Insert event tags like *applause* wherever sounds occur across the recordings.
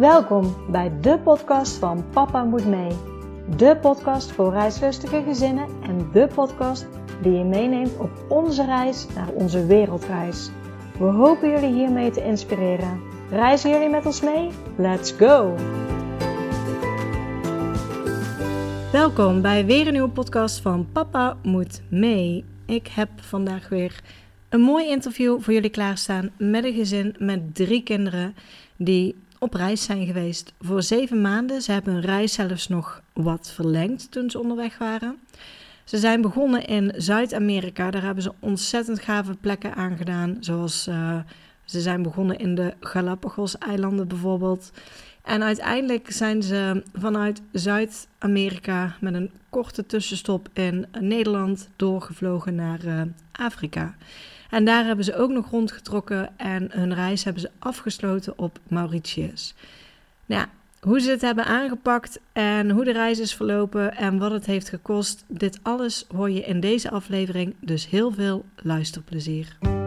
Welkom bij de podcast van Papa Moet Mee. De podcast voor reislustige gezinnen en de podcast die je meeneemt op onze reis naar onze wereldreis. We hopen jullie hiermee te inspireren. Reizen jullie met ons mee? Let's go! Welkom bij weer een nieuwe podcast van Papa Moet Mee. Ik heb vandaag weer een mooi interview voor jullie klaarstaan met een gezin met drie kinderen die op reis zijn geweest voor zeven maanden. Ze hebben hun reis zelfs nog wat verlengd toen ze onderweg waren. Ze zijn begonnen in Zuid-Amerika. Daar hebben ze ontzettend gave plekken aangedaan. Zoals uh, ze zijn begonnen in de Galapagos-eilanden bijvoorbeeld. En uiteindelijk zijn ze vanuit Zuid-Amerika met een korte tussenstop in Nederland doorgevlogen naar uh, Afrika. En daar hebben ze ook nog rondgetrokken en hun reis hebben ze afgesloten op Mauritius. Nou hoe ze het hebben aangepakt en hoe de reis is verlopen en wat het heeft gekost, dit alles hoor je in deze aflevering. Dus heel veel luisterplezier.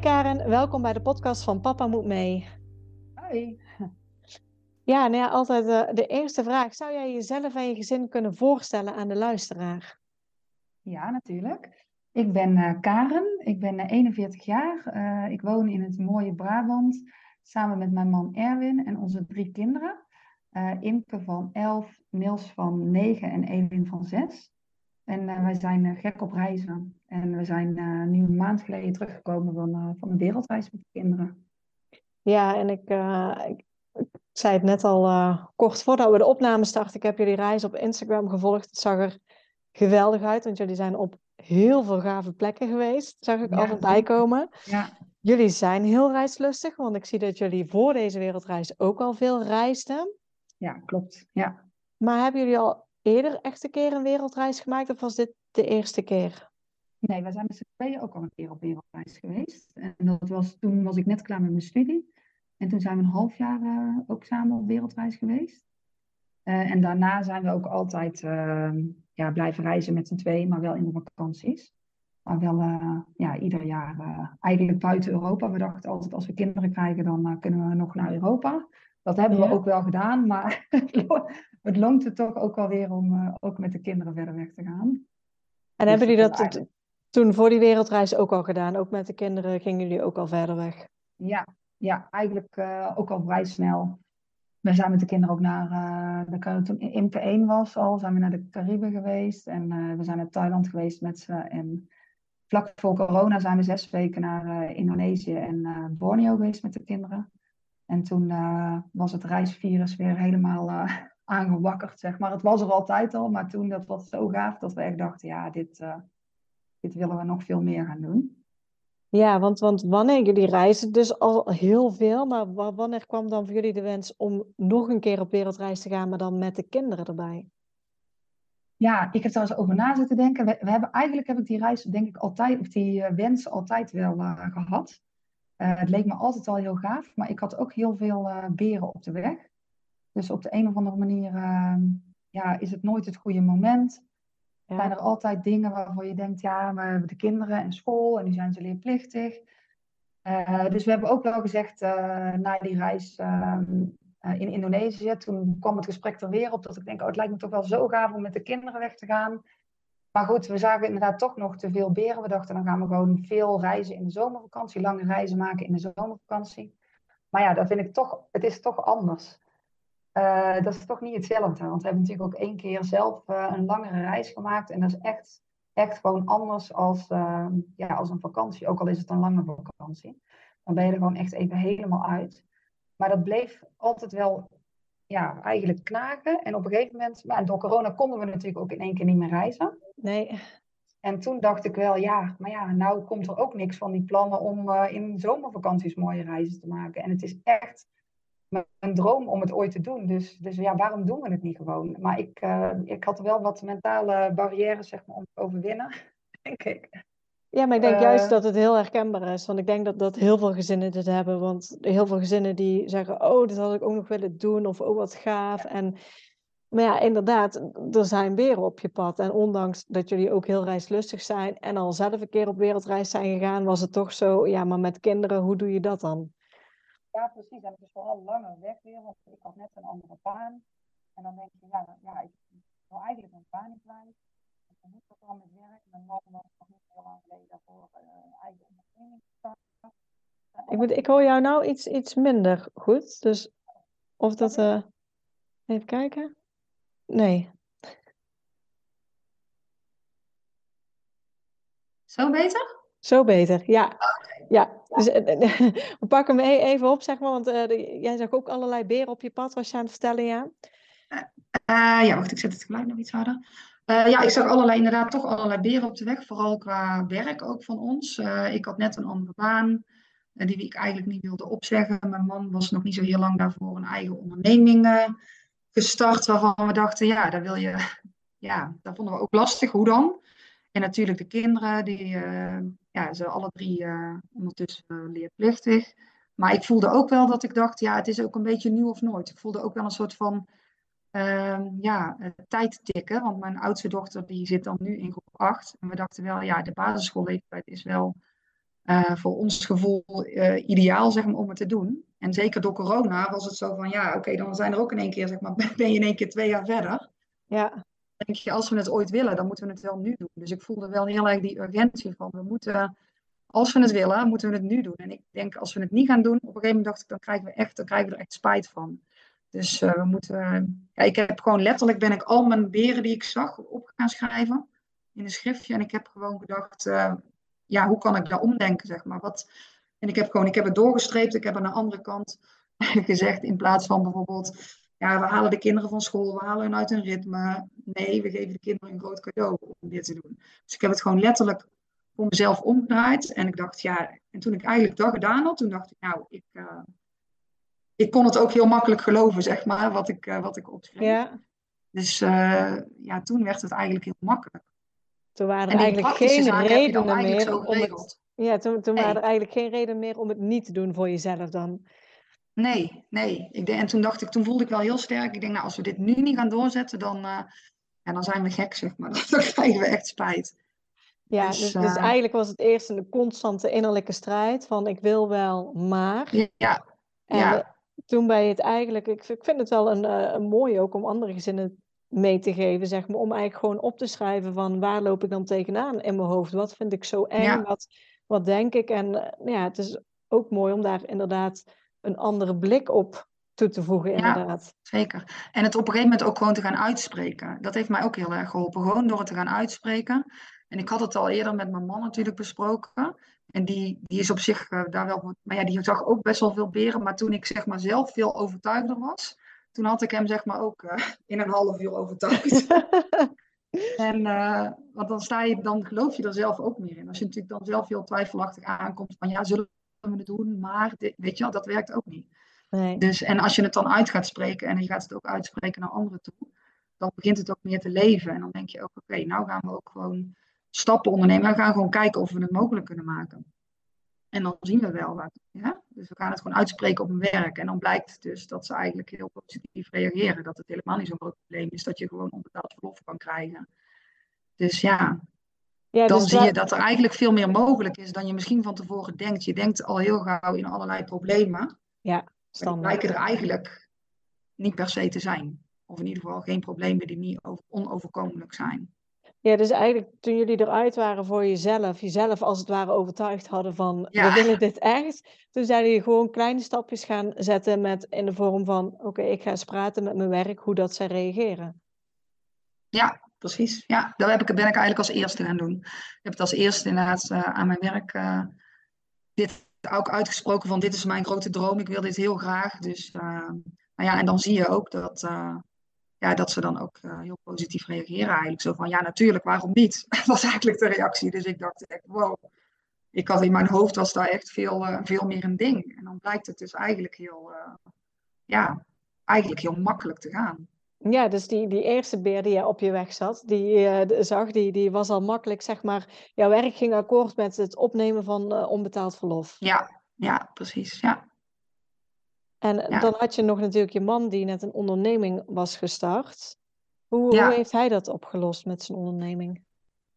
Karen, welkom bij de podcast van Papa Moet Mee. Hoi. Ja, nou ja, altijd uh, de eerste vraag. Zou jij jezelf en je gezin kunnen voorstellen aan de luisteraar? Ja, natuurlijk. Ik ben uh, Karen, ik ben uh, 41 jaar. Eh, ik woon in het mooie Brabant samen met mijn man Erwin en onze drie kinderen. Imke van 11, Niels van 9 en Elin van 6. En uh, wij zijn uh, gek op reizen. En we zijn uh, nu een maand geleden teruggekomen van, van een wereldreis met de kinderen. Ja, en ik, ik, ik, zei het net al kort voordat we de opname starten. Ik heb jullie reis op Instagram gevolgd. Het zag er geweldig uit, want jullie zijn op heel veel gave plekken geweest. Zag ik ja, al bij komen. Ja. Jullie zijn heel reislustig, want ik zie dat jullie voor deze wereldreis ook al veel reisden. Ja, klopt. Ja. Maar hebben jullie al eerder echt een keer een wereldreis gemaakt of was dit de eerste keer? Nee, wij zijn met z'n tweeën ook al een keer op wereldreis geweest. En dat was, toen was ik net klaar met mijn studie. En toen zijn we een half jaar uh, ook samen op wereldreis geweest. Uh, en daarna zijn we ook altijd uh, ja, blijven reizen met z'n tweeën, maar wel in de vakanties. Maar wel ja, ieder jaar eigenlijk buiten Europa. We dachten altijd als we kinderen krijgen, dan kunnen we nog naar Europa. Dat hebben ja. we ook wel gedaan, maar *laughs* het loont het toch ook wel weer om uh, ook met de kinderen verder weg te gaan. En dus hebben jullie dat eigenlijk... toen voor die wereldreis ook al gedaan? Ook met de kinderen gingen jullie ook al verder weg? Ja, ja eigenlijk uh, ook al vrij snel. We zijn met de kinderen ook naar, uh, de, toen Imke 1 was al, zijn we naar de Cariben geweest. En we zijn naar Thailand geweest met ze. En vlak voor corona zijn we zes weken naar Indonesië en Borneo geweest met de kinderen. En toen was het reisvirus weer helemaal *laughs* aangewakkerd, zeg maar. Het was er altijd al, maar toen dat was zo gaaf dat we echt dachten, ja, dit, uh, dit willen we nog veel meer gaan doen. Ja, want, want wanneer jullie reizen dus al heel veel, maar wanneer kwam dan voor jullie de wens om nog een keer op wereldreis te gaan, maar dan met de kinderen erbij? Ja, ik heb daar eens over na zitten denken. We, we, hebben, eigenlijk heb ik die reis, denk ik, altijd, of die uh, wens altijd wel uh, gehad. Het leek me altijd al heel gaaf, maar ik had ook heel veel beren op de weg. Dus op de een of andere manier uh, ja, is het nooit het goede moment. Ja. Zijn er altijd dingen waarvan je denkt, ja, we hebben de kinderen en school en nu zijn ze leerplichtig. Uh, dus we hebben ook wel gezegd na die reis ehm, in Indonesië, toen kwam het gesprek er weer op dat ik denk, oh, het lijkt me toch wel zo gaaf om met de kinderen weg te gaan. Maar goed, we zagen inderdaad toch nog te veel beren. We dachten, dan gaan we gewoon veel reizen in de zomervakantie, lange reizen maken in de zomervakantie. Maar ja, dat vind ik toch, het is toch anders. Uh, dat is toch niet hetzelfde. Want we hebben natuurlijk ook één keer zelf uh, een langere reis gemaakt. En dat is echt, echt gewoon anders als, uh, ja, als een vakantie. Ook al is het een lange vakantie. Dan ben je er gewoon echt even helemaal uit. Maar dat bleef altijd wel ja, eigenlijk knagen. En op een gegeven moment, maar door corona konden we natuurlijk ook in één keer niet meer reizen. Nee. En toen dacht ik wel, ja, maar ja, nou komt er ook niks van die plannen om in zomervakanties mooie reizen te maken. En het is echt mijn droom om het ooit te doen. Dus, dus ja, waarom doen we het niet gewoon? Maar ik, uh, ik had wel wat mentale barrières zeg maar, om te overwinnen, *laughs* denk ik. Ja, maar ik denk juist dat het heel herkenbaar is. Want ik denk dat, dat heel veel gezinnen dit hebben. Want heel veel gezinnen die zeggen, oh, dit had ik ook nog willen doen. Of oh, wat gaaf. En, maar ja, inderdaad, er zijn beren op je pad. En ondanks dat jullie ook heel reislustig zijn en al zelf een keer op wereldreis zijn gegaan, was het toch zo, ja, maar met kinderen, hoe doe je dat dan? Ja, precies. En het is vooral langer weg weer, want ik had net een andere baan. En dan denk je, ja, ja ik wil eigenlijk mijn baan niet kwijt. Ik moet dat dan met werk. Mijn man was nog niet heel lang geleden voor uh, eigen onderneming ik, moet, ik hoor jou nou iets, iets minder goed. Dus of dat... Uh, even kijken. Nee. Zo beter? Zo beter, ja. Ja, dus eh, *laughs* we pakken hem e-, even op, zeg maar, want uh, jij zag ook allerlei beren op je pad, was je aan het vertellen, ja? Ja, wacht, ik zet het gelijk nog iets harder. Ja, ik zag allerlei, inderdaad toch allerlei beren op de weg, vooral qua werk ook van ons. ik had net een andere baan, die ik eigenlijk niet wilde opzeggen. Mijn man was nog niet zo heel lang daarvoor een eigen onderneming gestart, waarvan we dachten, ja, daar wil je, *laughs* ja, dat vonden we ook lastig, hoe dan? En natuurlijk de kinderen, die, ja, ze alle drie ondertussen leerplichtig. Maar ik voelde ook wel dat ik dacht, ja, het is ook een beetje nu of nooit. Ik voelde ook wel een soort van uh, ja, tijd tikken. Want mijn oudste dochter die zit dan nu in groep 8. En we dachten wel, ja, de basisschoolleeftijd is wel uh, voor ons gevoel ideaal zeg maar, om het te doen. En zeker door corona was het zo van, ja, oké, dan zijn er ook in één keer, zeg maar, *laughs* ben je in één keer twee jaar verder. Ja denk je, als we het ooit willen, dan moeten we het wel nu doen. Dus ik voelde wel heel erg die urgentie van, we moeten, als we het willen, moeten we het nu doen. En ik denk, als we het niet gaan doen, op een gegeven moment dacht ik, dan krijgen we, echt, dan krijgen we er echt spijt van. Dus uh, we moeten, ja, ik heb gewoon letterlijk, ben ik al mijn beren die ik zag op gaan schrijven in een schriftje. En ik heb gewoon gedacht, uh, ja, hoe kan ik daar omdenken, zeg maar. Wat, en ik heb gewoon, ik heb het doorgestreept, ik heb aan de andere kant *laughs* gezegd, in plaats van bijvoorbeeld ja, we halen de kinderen van school, we halen hen uit hun ritme. Nee, we geven de kinderen een groot cadeau om dit te doen. Dus ik heb het gewoon letterlijk voor mezelf omgedraaid. En ik dacht, ja, en toen ik eigenlijk dat gedaan had, toen dacht ik, nou, ik, ik kon het ook heel makkelijk geloven, zeg maar, wat ik, uh, wat ik opschreef. Ja. Dus uh, ja, toen werd het eigenlijk heel makkelijk. Toen waren er eigenlijk geen redenen meer om het... Ja, toen, toen waren er eigenlijk geen reden meer om het niet te doen voor jezelf dan. Nee, nee. Ik en toen dacht ik, toen voelde ik wel heel sterk. Ik denk, nou, als we dit nu niet gaan doorzetten, dan, uh, ja, dan zijn we gek, zeg maar. *laughs* Dan krijgen we echt spijt. Ja, dus, dus, dus, eigenlijk was het eerst een constante innerlijke strijd van ik wil wel, maar. Ja. En ja. Toen bij het eigenlijk, ik, ik vind het wel een, uh, een mooi ook om andere gezinnen mee te geven, zeg maar, om eigenlijk gewoon op te schrijven van waar loop ik dan tegenaan in mijn hoofd? Wat vind ik zo eng? Ja. Wat, wat denk ik? En uh, ja, het is ook mooi om daar inderdaad een andere blik op toe te voegen, inderdaad. Ja, zeker. En het op een gegeven moment ook gewoon te gaan uitspreken. Dat heeft mij ook heel erg geholpen. Gewoon door het te gaan uitspreken. En ik had het al eerder met mijn man natuurlijk besproken. En die, die is op zich uh, daar wel... Maar ja, die zag ook best wel veel beren. Maar toen ik zeg maar zelf veel overtuigder was... Toen had ik hem zeg maar ook uh, in een half uur overtuigd. *laughs* en uh, want dan, sta je, dan geloof je er zelf ook meer in. Als je natuurlijk dan zelf heel twijfelachtig aankomt van... Ja, zullen we het doen, maar dit, weet je wel, dat werkt ook niet. Nee. Dus, en als je het dan uit gaat spreken en je gaat het ook uitspreken naar anderen toe, dan begint het ook meer te leven. En dan denk je ook, oké, okay, nou gaan we ook gewoon stappen ondernemen. We gaan gewoon kijken of we het mogelijk kunnen maken. En dan zien we wel wat. Ja? Dus we gaan het gewoon uitspreken op hun werk. En dan blijkt dus dat ze eigenlijk heel positief reageren. Dat het helemaal niet zo'n groot probleem is dat je gewoon onbetaald verlof kan krijgen. Dus ja, ja, dan dus zie je dat er eigenlijk veel meer mogelijk is dan je misschien van tevoren denkt. Je denkt al heel gauw in allerlei problemen. Ja, standaard. Maar die blijken er eigenlijk niet per se te zijn. Of in ieder geval geen problemen die niet onoverkomelijk zijn. Ja, dus eigenlijk toen jullie eruit waren voor jezelf, jezelf als het ware overtuigd hadden van we willen dit echt. Toen zijn jullie gewoon kleine stapjes gaan zetten met in de vorm van oké, ik ga eens praten met mijn werk, hoe dat zij reageren. Ja, precies. Ja, dat heb ik, ben ik eigenlijk als eerste gaan doen. Ik heb het als eerste inderdaad uh, aan mijn werk uh, dit ook uitgesproken van dit is mijn grote droom, ik wil dit heel graag. Dus uh, nou ja, en dan zie je ook dat, ja, dat ze dan ook heel positief reageren eigenlijk. Zo van ja, natuurlijk, waarom niet? *laughs* dat was eigenlijk de reactie. Dus ik dacht echt, wow. Ik had in mijn hoofd was daar echt veel, veel meer een ding. En dan blijkt het dus eigenlijk heel, ja, eigenlijk heel makkelijk te gaan. Ja, dus die, die eerste beer die je op je weg zat, die zag, die, die was al makkelijk, zeg maar, jouw werk ging akkoord met het opnemen van onbetaald verlof. Ja, ja, precies, ja. En dan had je nog natuurlijk je man die net een onderneming was gestart. Hoe, hoe heeft hij dat opgelost met zijn onderneming?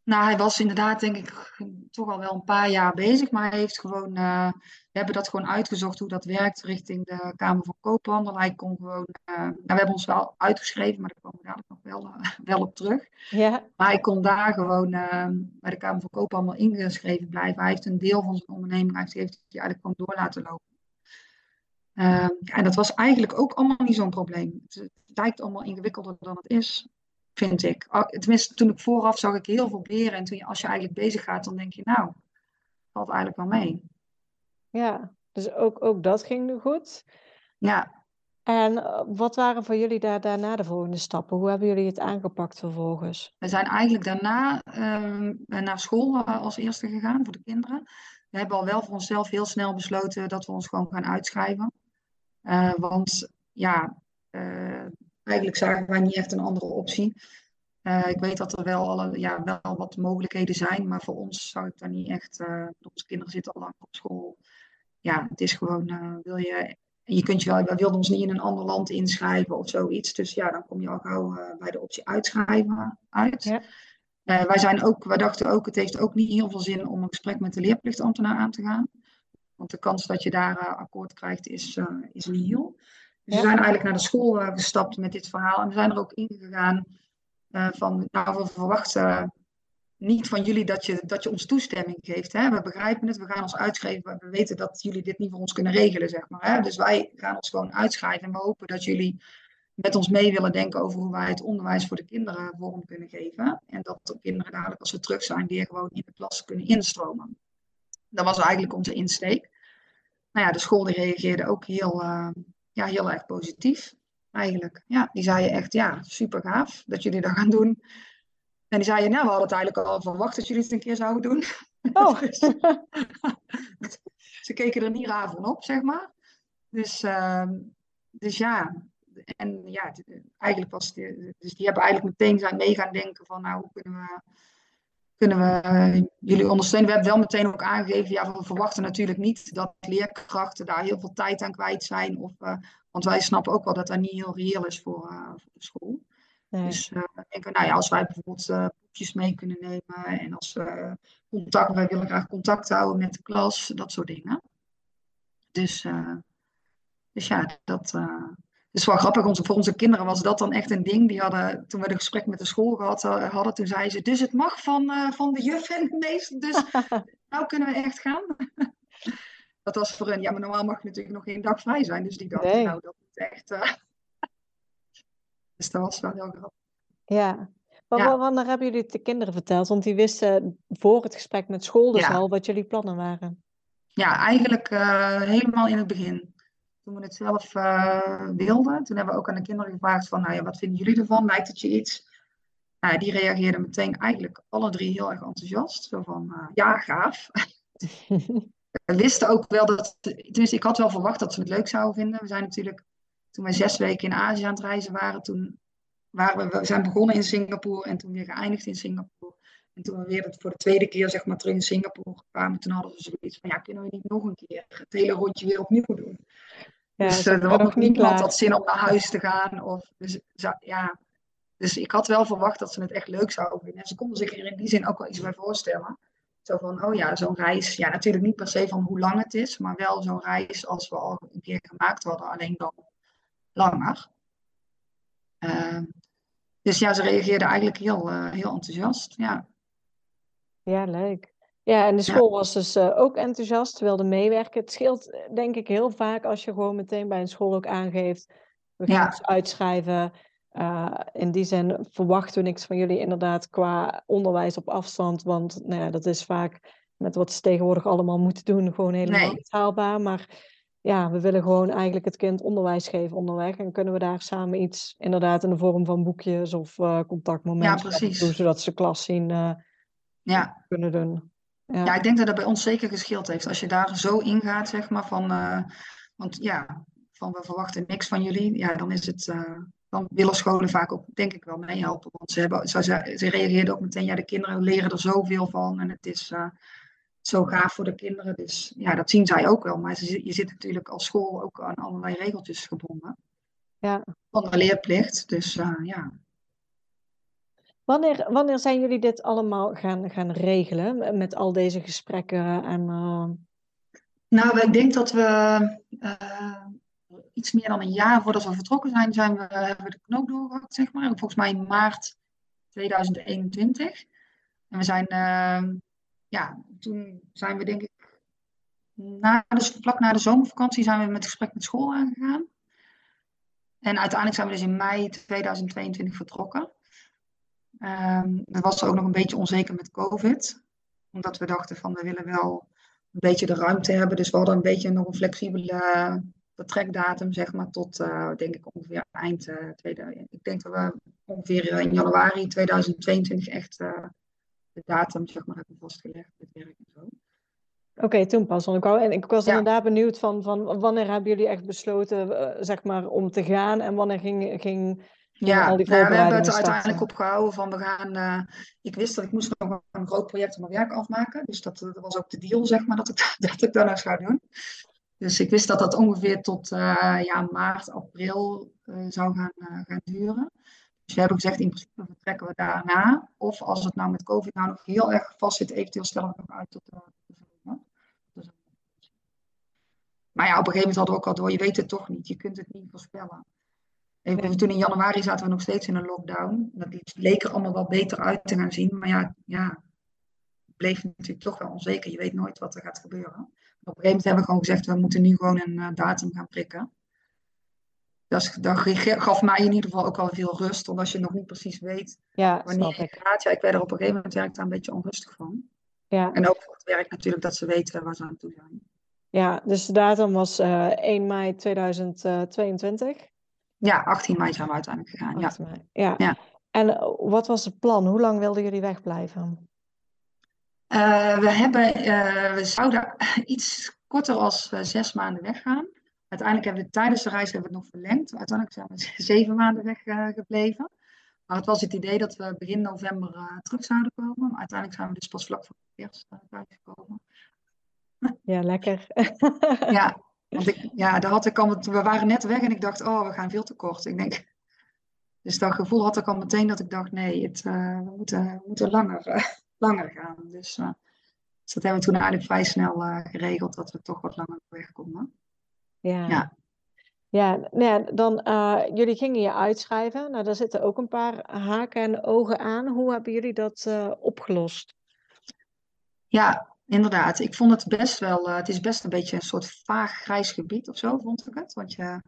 Nou, hij was inderdaad, denk ik, toch al wel een paar jaar bezig. Maar hij heeft gewoon, uh, we hebben dat gewoon uitgezocht hoe dat werkt richting de Kamer van Koophandel. Hij kon gewoon, uh, nou, we hebben ons wel uitgeschreven, maar daar komen we dadelijk nog wel, uh, *laughs* wel op terug. Ja. Maar hij kon daar gewoon bij de Kamer van Koophandel ingeschreven blijven. Hij heeft een deel van zijn onderneming, heeft, heeft hij eigenlijk gewoon door laten lopen. Ja, en dat was eigenlijk ook allemaal niet zo'n probleem. Het, lijkt allemaal ingewikkelder dan het is vind ik. Tenminste, toen ik vooraf zag ik heel veel beren. En toen je, als je eigenlijk bezig gaat, dan denk je, nou, valt eigenlijk wel mee. Ja, dus ook, ook dat ging nu goed. Ja. En eh, wat waren voor jullie daar, daarna de volgende stappen? Hoe hebben jullie het aangepakt vervolgens? We zijn eigenlijk daarna uh, naar school eh, als eerste gegaan voor de kinderen. We hebben al wel voor onszelf heel snel besloten dat we ons gewoon gaan uitschrijven. Uh, want ja, eigenlijk zagen wij niet echt een andere optie. Uh, ik weet dat er wel, alle, ja, wel wat mogelijkheden zijn, maar voor ons zou ik daar niet echt. Onze kinderen zitten al lang op school. Ja, het is gewoon, wil je. Je kunt je wel, wij wilden ons niet in een ander land inschrijven of zoiets. Dus ja, dan kom je al gauw bij de optie uitschrijven uit. Ja. wij, zijn ook, wij dachten ook, het heeft ook niet heel veel zin om een gesprek met de leerplichtambtenaar aan te gaan. Want de kans dat je daar akkoord krijgt is, is nihil. Dus we zijn eigenlijk naar de school uh, gestapt met dit verhaal. En we zijn er ook ingegaan van, nou, we verwachten niet van jullie dat je, dat je ons toestemming geeft. Hè? We begrijpen het, we gaan ons uitschrijven. We weten dat jullie dit niet voor ons kunnen regelen, zeg maar. Hè? Dus wij gaan ons gewoon uitschrijven. En we hopen dat jullie met ons mee willen denken over hoe wij het onderwijs voor de kinderen vorm kunnen geven. En dat de kinderen dadelijk, als ze terug zijn, weer gewoon in de klas kunnen instromen. Dat was eigenlijk onze insteek. Nou ja, de school die reageerde ook heel, uh, ja, heel erg positief eigenlijk. Ja, die zei je echt, ja, super gaaf dat jullie dat gaan doen. En die zei je, nou, we hadden het eigenlijk al verwacht dat jullie het een keer zouden doen. *laughs* Oh. dus, *laughs* ze keken er niet raar van op, zeg maar. Dus, uh, dus ja, en ja, eigenlijk was die, dus die hebben eigenlijk meteen zijn mee gaan denken van, nou, hoe kunnen we kunnen we eh, jullie ondersteunen. We hebben wel meteen ook aangegeven, ja, we verwachten natuurlijk niet dat leerkrachten daar heel veel tijd aan kwijt zijn. Of, uh, want wij snappen ook wel dat dat niet heel reëel is voor, uh, voor de school. Nee. Dus uh, denken, nou ja, als wij bijvoorbeeld boekjes mee kunnen nemen en als we contact, wij willen graag contact houden met de klas, dat soort dingen. Dus, dus ja, dat, is wel grappig, onze, voor onze kinderen was dat dan echt een ding. Die hadden, toen we een gesprek met de school gehad eh, hadden, toen zei ze, dus het mag van, uh, van de juf en de meester, dus *laughs* nou kunnen we echt gaan. *laughs* dat was voor hen, ja, maar normaal mag je natuurlijk nog geen dag vrij zijn, dus die dachten, nou, dat moet echt... Uh... *laughs* dus dat was wel heel grappig. Ja, maar ja. wanneer hebben jullie het de kinderen verteld? Want die wisten voor het gesprek met school dus al wat jullie plannen waren. Ja, eigenlijk helemaal in het begin toen we het zelf uh, wilden. Toen hebben we ook aan de kinderen gevraagd van, nou ja, wat vinden jullie ervan? Lijkt het je iets? Nou, die reageerden meteen eigenlijk alle drie heel erg enthousiast. Zo van, uh, ja, gaaf. *laughs* we wisten ook wel dat, tenminste ik had wel verwacht dat ze het leuk zouden vinden. We zijn natuurlijk, toen wij zes weken in Azië aan het reizen waren, toen waren we, we zijn begonnen in Singapore en toen weer geëindigd in Singapore. En toen we weer voor de tweede keer zeg maar, terug in Singapore kwamen, toen hadden we zoiets van, ja, kunnen we niet nog een keer het hele rondje weer opnieuw doen? Ja, dus uh, er was nog niemand had zin om naar huis te gaan. Of, dus, ja. dus ik had wel verwacht dat ze het echt leuk zouden vinden. En ze konden zich er in die zin ook wel iets bij voorstellen. Zo van, oh ja, zo'n reis. Ja, natuurlijk niet per se van hoe lang het is, maar wel zo'n reis als we al een keer gemaakt hadden, alleen dan langer. Uh, dus ja, ze reageerden eigenlijk heel, uh, heel enthousiast. Ja. ja, leuk. Ja, en de school was dus uh, ook enthousiast, wilde meewerken. Het scheelt eh, denk ik heel vaak als je gewoon meteen bij een school ook aangeeft. We gaan ja. uitschrijven. Uh, in die zin verwachten we niks van jullie inderdaad qua onderwijs op afstand. Want nou ja, dat is vaak met wat ze tegenwoordig allemaal moeten doen gewoon helemaal nee. niet haalbaar. Maar ja, we willen gewoon eigenlijk het kind onderwijs geven onderweg. En kunnen we daar samen iets inderdaad in de vorm van boekjes of uh, contactmomenten ja, doen, zodat ze klas zien ja. kunnen doen. Ja. ja. ik denk dat dat bij ons zeker geschild heeft. Als je daar zo ingaat, zeg maar, van, uh, want ja, van we verwachten niks van jullie, ja, dan is het, uh, dan willen scholen vaak ook, denk ik wel, meehelpen. Want ze, hebben, ze, ze reageerden ook meteen, ja, de kinderen leren er zoveel van en het is uh, zo gaaf voor de kinderen. Dus ja, dat zien zij ook wel. Maar ze, je zit natuurlijk als school ook aan allerlei regeltjes gebonden. Ja. Van de leerplicht, dus ja. Wanneer, wanneer zijn jullie dit allemaal gaan, gaan regelen met al deze gesprekken en... Uh... Nou, ik denk dat we iets meer dan een jaar voordat we vertrokken zijn, zijn we, hebben we de knoop doorgehakt, zeg maar. Volgens mij in maart 2021. En we zijn, uh, ja, toen zijn we denk ik, na de, vlak na de zomervakantie zijn we met gesprek met school aangegaan. En uiteindelijk zijn we dus in mei 2022 vertrokken. Um, dat was ook nog een beetje onzeker met COVID. Omdat we dachten van we willen wel een beetje de ruimte hebben. Dus we hadden een beetje nog een flexibele vertrekdatum, zeg maar, tot uh, denk ik ongeveer eind uh, tweede, Ik denk dat we ongeveer in januari 2022 echt uh, de datum, zeg maar, hebben vastgelegd met werk en zo. Oké, okay, toen pas. Want ik, wou, en ik was ja. inderdaad benieuwd van, van wanneer hebben jullie echt besloten, zeg maar, om te gaan en wanneer ging, ging ja, al die nou, we hebben het er uiteindelijk opgehouden van we gaan. ik wist dat ik moest nog een groot project van mijn werk afmaken. Dus dat, dat was ook de deal, zeg maar, dat ik, *laughs* dat ik dat nou zou doen. Dus ik wist dat dat ongeveer tot uh, ja, maart, april uh, zou gaan, gaan duren. Dus we hebben gezegd, in principe vertrekken we daarna. Of als het nou met COVID nou nog heel erg vast zit, eventueel stellen we het nog uit tot de. Dus, maar ja, op een gegeven moment hadden we ook al door, je weet het toch niet. Je kunt het niet voorspellen. En toen in januari zaten we nog steeds in een lockdown. Dat leek er allemaal wel beter uit te gaan zien. Maar ja, ja, het bleef natuurlijk toch wel onzeker. Je weet nooit wat er gaat gebeuren. Op een gegeven moment hebben we gewoon gezegd, we moeten nu gewoon een uh, datum gaan prikken. Dat, dat, gaf mij in ieder geval ook al veel rust, omdat je nog niet precies weet ja, wanneer gaat. Ja, ik werd er op een gegeven moment werk daar een beetje onrustig van. Ja. En ook voor het werk natuurlijk, dat ze weten waar ze aan toe zijn. Ja, dus de datum was uh, eh, 1 mei 2022? Ja, 18 mei zijn we uiteindelijk gegaan. Ja. Ja. ja. En uh, wat was het plan? Hoe lang wilden jullie wegblijven? Uh, we, hebben, uh, we zouden *laughs* iets korter als uh, zes maanden weggaan. Uiteindelijk hebben we tijdens de reis hebben we het nog verlengd. Uiteindelijk zijn we *laughs* zeven maanden weggebleven. maar het was het idee dat we begin november terug zouden komen. Maar uiteindelijk zijn we dus pas vlak voor de kerst gekomen. Ja, lekker. ja, *laughs* want ik, ja, daar had ik al, we waren net weg en ik dacht, oh, we gaan veel te kort. Ik denk, dus dat gevoel had ik al meteen dat ik dacht, nee, het, we, moeten, we moeten langer *laughs* langer gaan. Dus, uh, dus dat hebben we toen eigenlijk vrij snel geregeld dat we toch wat langer weg konden. Ja. ja. Ja, nou ja, dan jullie gingen je uitschrijven. Nou, daar zitten ook een paar haken en ogen aan. Hoe hebben jullie dat opgelost? Ja, inderdaad. Ik vond het best wel, het is best een beetje een soort vaag grijs gebied of zo, vond ik het. Want je, ja,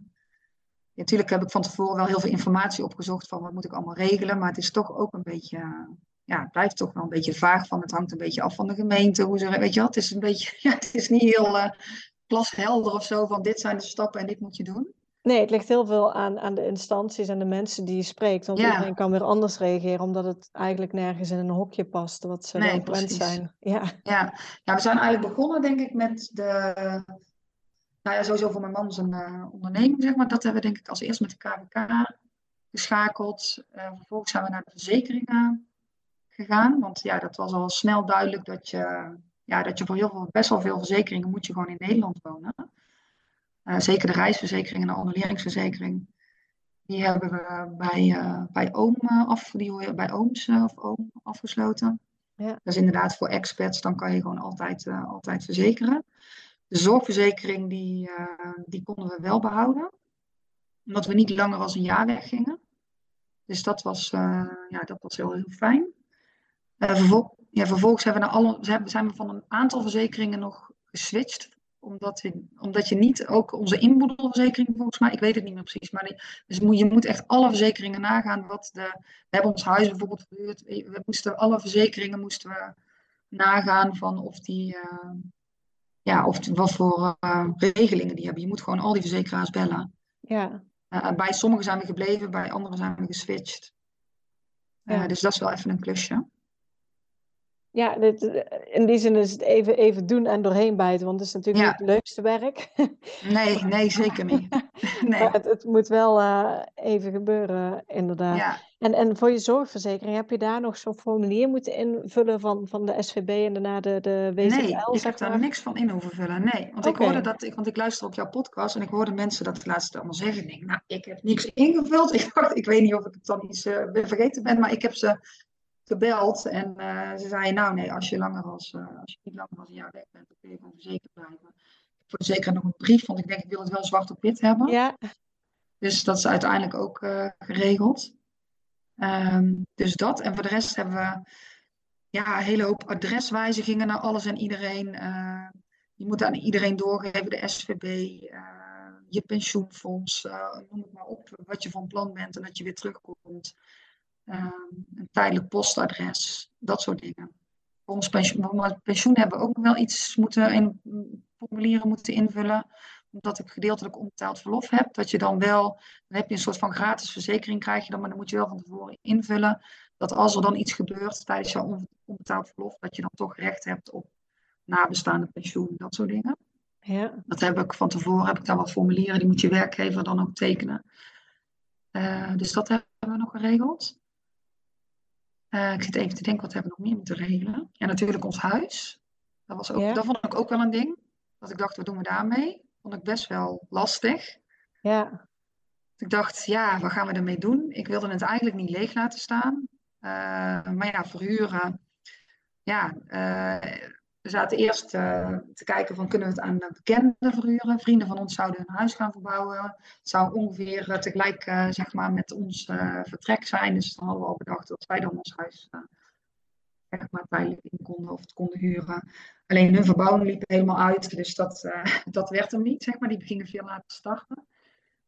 natuurlijk heb ik van tevoren wel heel veel informatie opgezocht van wat moet ik allemaal regelen. Maar het is toch ook een beetje ja, het blijft toch wel een beetje vaag van. Het hangt een beetje af van de gemeente. Hoe ze, weet je wat, het is een beetje, *laughs* ja, het is niet heel uh, of zo van dit zijn de stappen en dit moet je doen. Nee, het ligt heel veel aan, aan de instanties en de mensen die je spreekt. Want iedereen kan weer anders reageren, omdat het eigenlijk nergens in een hokje past wat ze nee, gewend zijn. Ja. Ja. ja, we zijn eigenlijk begonnen, denk ik, met de. Nou ja, sowieso voor mijn man zijn uh, onderneming, zeg maar. Dat hebben we denk ik als eerst met de KVK geschakeld. Uh, vervolgens zijn we naar de verzekeringen gegaan. Want ja, dat was al snel duidelijk dat je, ja, dat je voor heel veel, best wel veel verzekeringen moet je gewoon in Nederland wonen. Uh, zeker de reisverzekering en de annuleringsverzekering. Die hebben we bij, uh, bij, oom, uh, af, die bij ooms of oom afgesloten. Ja. Dat is inderdaad voor expats, dan kan je gewoon altijd, altijd verzekeren. De zorgverzekering die, die konden we wel behouden. Omdat we niet langer als een jaar weggingen. Dus dat was, ja, dat was heel, heel fijn. Ja, vervolgens hebben we alle, zijn we van een aantal verzekeringen nog geswitcht. Omdat, we, omdat je niet ook onze inboedelverzekering, volgens mij, ik weet het niet meer precies. Maar die, dus je moet echt alle verzekeringen nagaan. Wat de, we hebben ons huis bijvoorbeeld verhuurd. We moesten alle verzekeringen moesten we nagaan van of die. Uh, ja, of wat voor uh, regelingen die hebben. Je moet gewoon al die verzekeraars bellen. Ja. Uh, bij sommigen zijn we gebleven, bij anderen zijn we geswitcht. Ja. Dus dat is wel even een klusje. Ja, dit, in die zin is het even, even doen en doorheen bijten, want het is natuurlijk niet het leukste werk. Nee, *laughs* nee, zeker niet. *laughs* nee. het, het, moet wel uh, even gebeuren, inderdaad. Ja. En, en voor je zorgverzekering, heb je daar nog zo'n formulier moeten invullen van, van de SVB en daarna de, de WZL? Nee, ik heb daar niks van in hoeven vullen. Nee, want ik hoorde dat, ik, want ik luister op jouw podcast en ik hoorde mensen dat laatst allemaal zeggen. Ik denk, nou, ik heb niks ingevuld. *laughs* Ik dacht, ik weet niet of ik het dan iets uh, vergeten ben, maar ik heb ze gebeld en uh, ze zeiden, nou nee, als je langer als, uh, als je niet langer als een jaar weg bent, dan kun je gewoon verzekerd blijven. Voor de zekerheid nog een brief, want ik denk, ik wil het wel zwart op wit hebben. Ja. Dus dat is uiteindelijk ook uh, geregeld. Um, dus dat. En voor de rest hebben we ja, een hele hoop adreswijzigingen naar alles en iedereen. je moet aan iedereen doorgeven, de SVB, je pensioenfonds, noem het maar op, wat je van plan bent en dat je weer terugkomt. Ehm, een tijdelijk postadres, dat soort dingen. Voor ons pensioen, pensioen hebben we ook nog wel iets moeten in formulieren moeten invullen omdat ik gedeeltelijk onbetaald verlof heb, dat je dan wel, dan heb je een soort van gratis verzekering krijg je dan, maar dan moet je wel van tevoren invullen dat als er dan iets gebeurt tijdens jouw onbetaald verlof, dat je dan toch recht hebt op nabestaande pensioen, dat soort dingen. Ja. Dat heb ik van tevoren, heb ik daar wat formulieren, die moet je werkgever dan ook tekenen. Uh, dus dat hebben we nog geregeld. Uh, ik zit even te denken, wat hebben we nog meer moeten regelen? Ja, natuurlijk ons huis. Dat, was ook, dat vond ik ook wel een ding. Dat ik dacht, wat doen we daarmee? Vond ik best wel lastig. Ja. Ik dacht, ja, wat gaan we ermee doen? Ik wilde het eigenlijk niet leeg laten staan. Uh, maar ja, verhuren. Ja, uh, we zaten eerst uh, te kijken van kunnen we het aan bekenden verhuren. Vrienden van ons zouden hun huis gaan verbouwen. Het zou ongeveer uh, tegelijk uh, zeg maar met ons vertrek zijn. Dus dan hadden we al bedacht dat wij dan ons huis zeg maar tijdelijk in konden of het konden huren. Alleen hun verbouwing liep helemaal uit. Dus dat, *laughs* dat werd hem niet. Zeg maar. Die gingen veel later starten.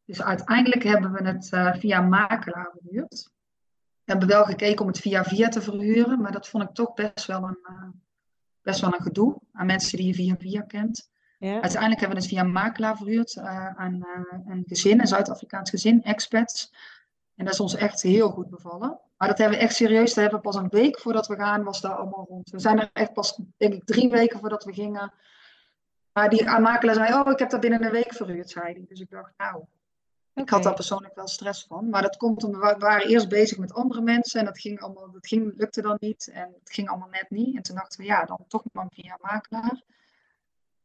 Dus uiteindelijk hebben we het via makelaar verhuurd. We hebben wel gekeken om het via via te verhuren. Maar dat vond ik toch best wel een best wel een gedoe aan mensen die je via via kent. Ja. Uiteindelijk hebben we het via een makelaar verhuurd uh, aan uh, een gezin, een Zuid-Afrikaans gezin, expats. En dat is ons echt heel goed bevallen. Maar dat hebben we echt serieus, dat hebben we pas een week voordat we gaan, was daar allemaal rond. We zijn er echt pas, denk ik, drie weken voordat we gingen. Maar die makelaar zei, oh, ik heb dat binnen een week verhuurd, zei hij. Dus ik dacht, nou, ik had daar persoonlijk wel stress van. Maar dat komt omdat we waren eerst bezig met andere mensen en dat, ging allemaal, dat ging, lukte dan niet. En het ging allemaal net niet. En toen dachten we, ja, dan toch maar via makelaar.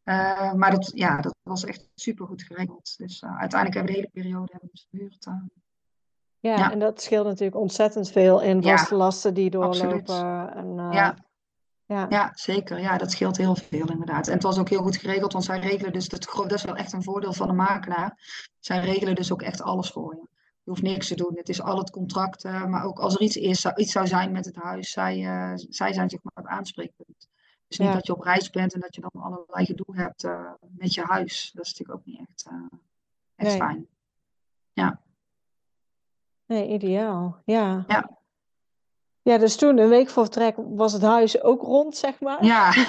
Uh, maar dat, ja, dat was echt super goed geregeld. Dus uh, uiteindelijk hebben we de hele periode hebben we verhuurd. Uh, ja, ja, en dat scheelt natuurlijk ontzettend veel in vaste ja, lasten die doorlopen. En, ja. Ja. ja, zeker. Ja, dat scheelt heel veel inderdaad. En het was ook heel goed geregeld, want zij regelen dus, dat, dat is wel echt een voordeel van de makelaar. Zij regelen dus ook echt alles voor je. Je hoeft niks te doen. Het is al het contract, maar ook als er iets is, iets zou zijn met het huis, zij, uh, zij zijn zeg maar het aanspreekpunt. Dus niet ja. dat je op reis bent en dat je dan allerlei gedoe hebt uh, met je huis. Dat is natuurlijk ook niet echt, echt nee. fijn. Ja. Nee, ideaal. Ja. ja. Ja, dus toen, een week voor vertrek, was het huis ook rond, zeg maar. Ja. *laughs*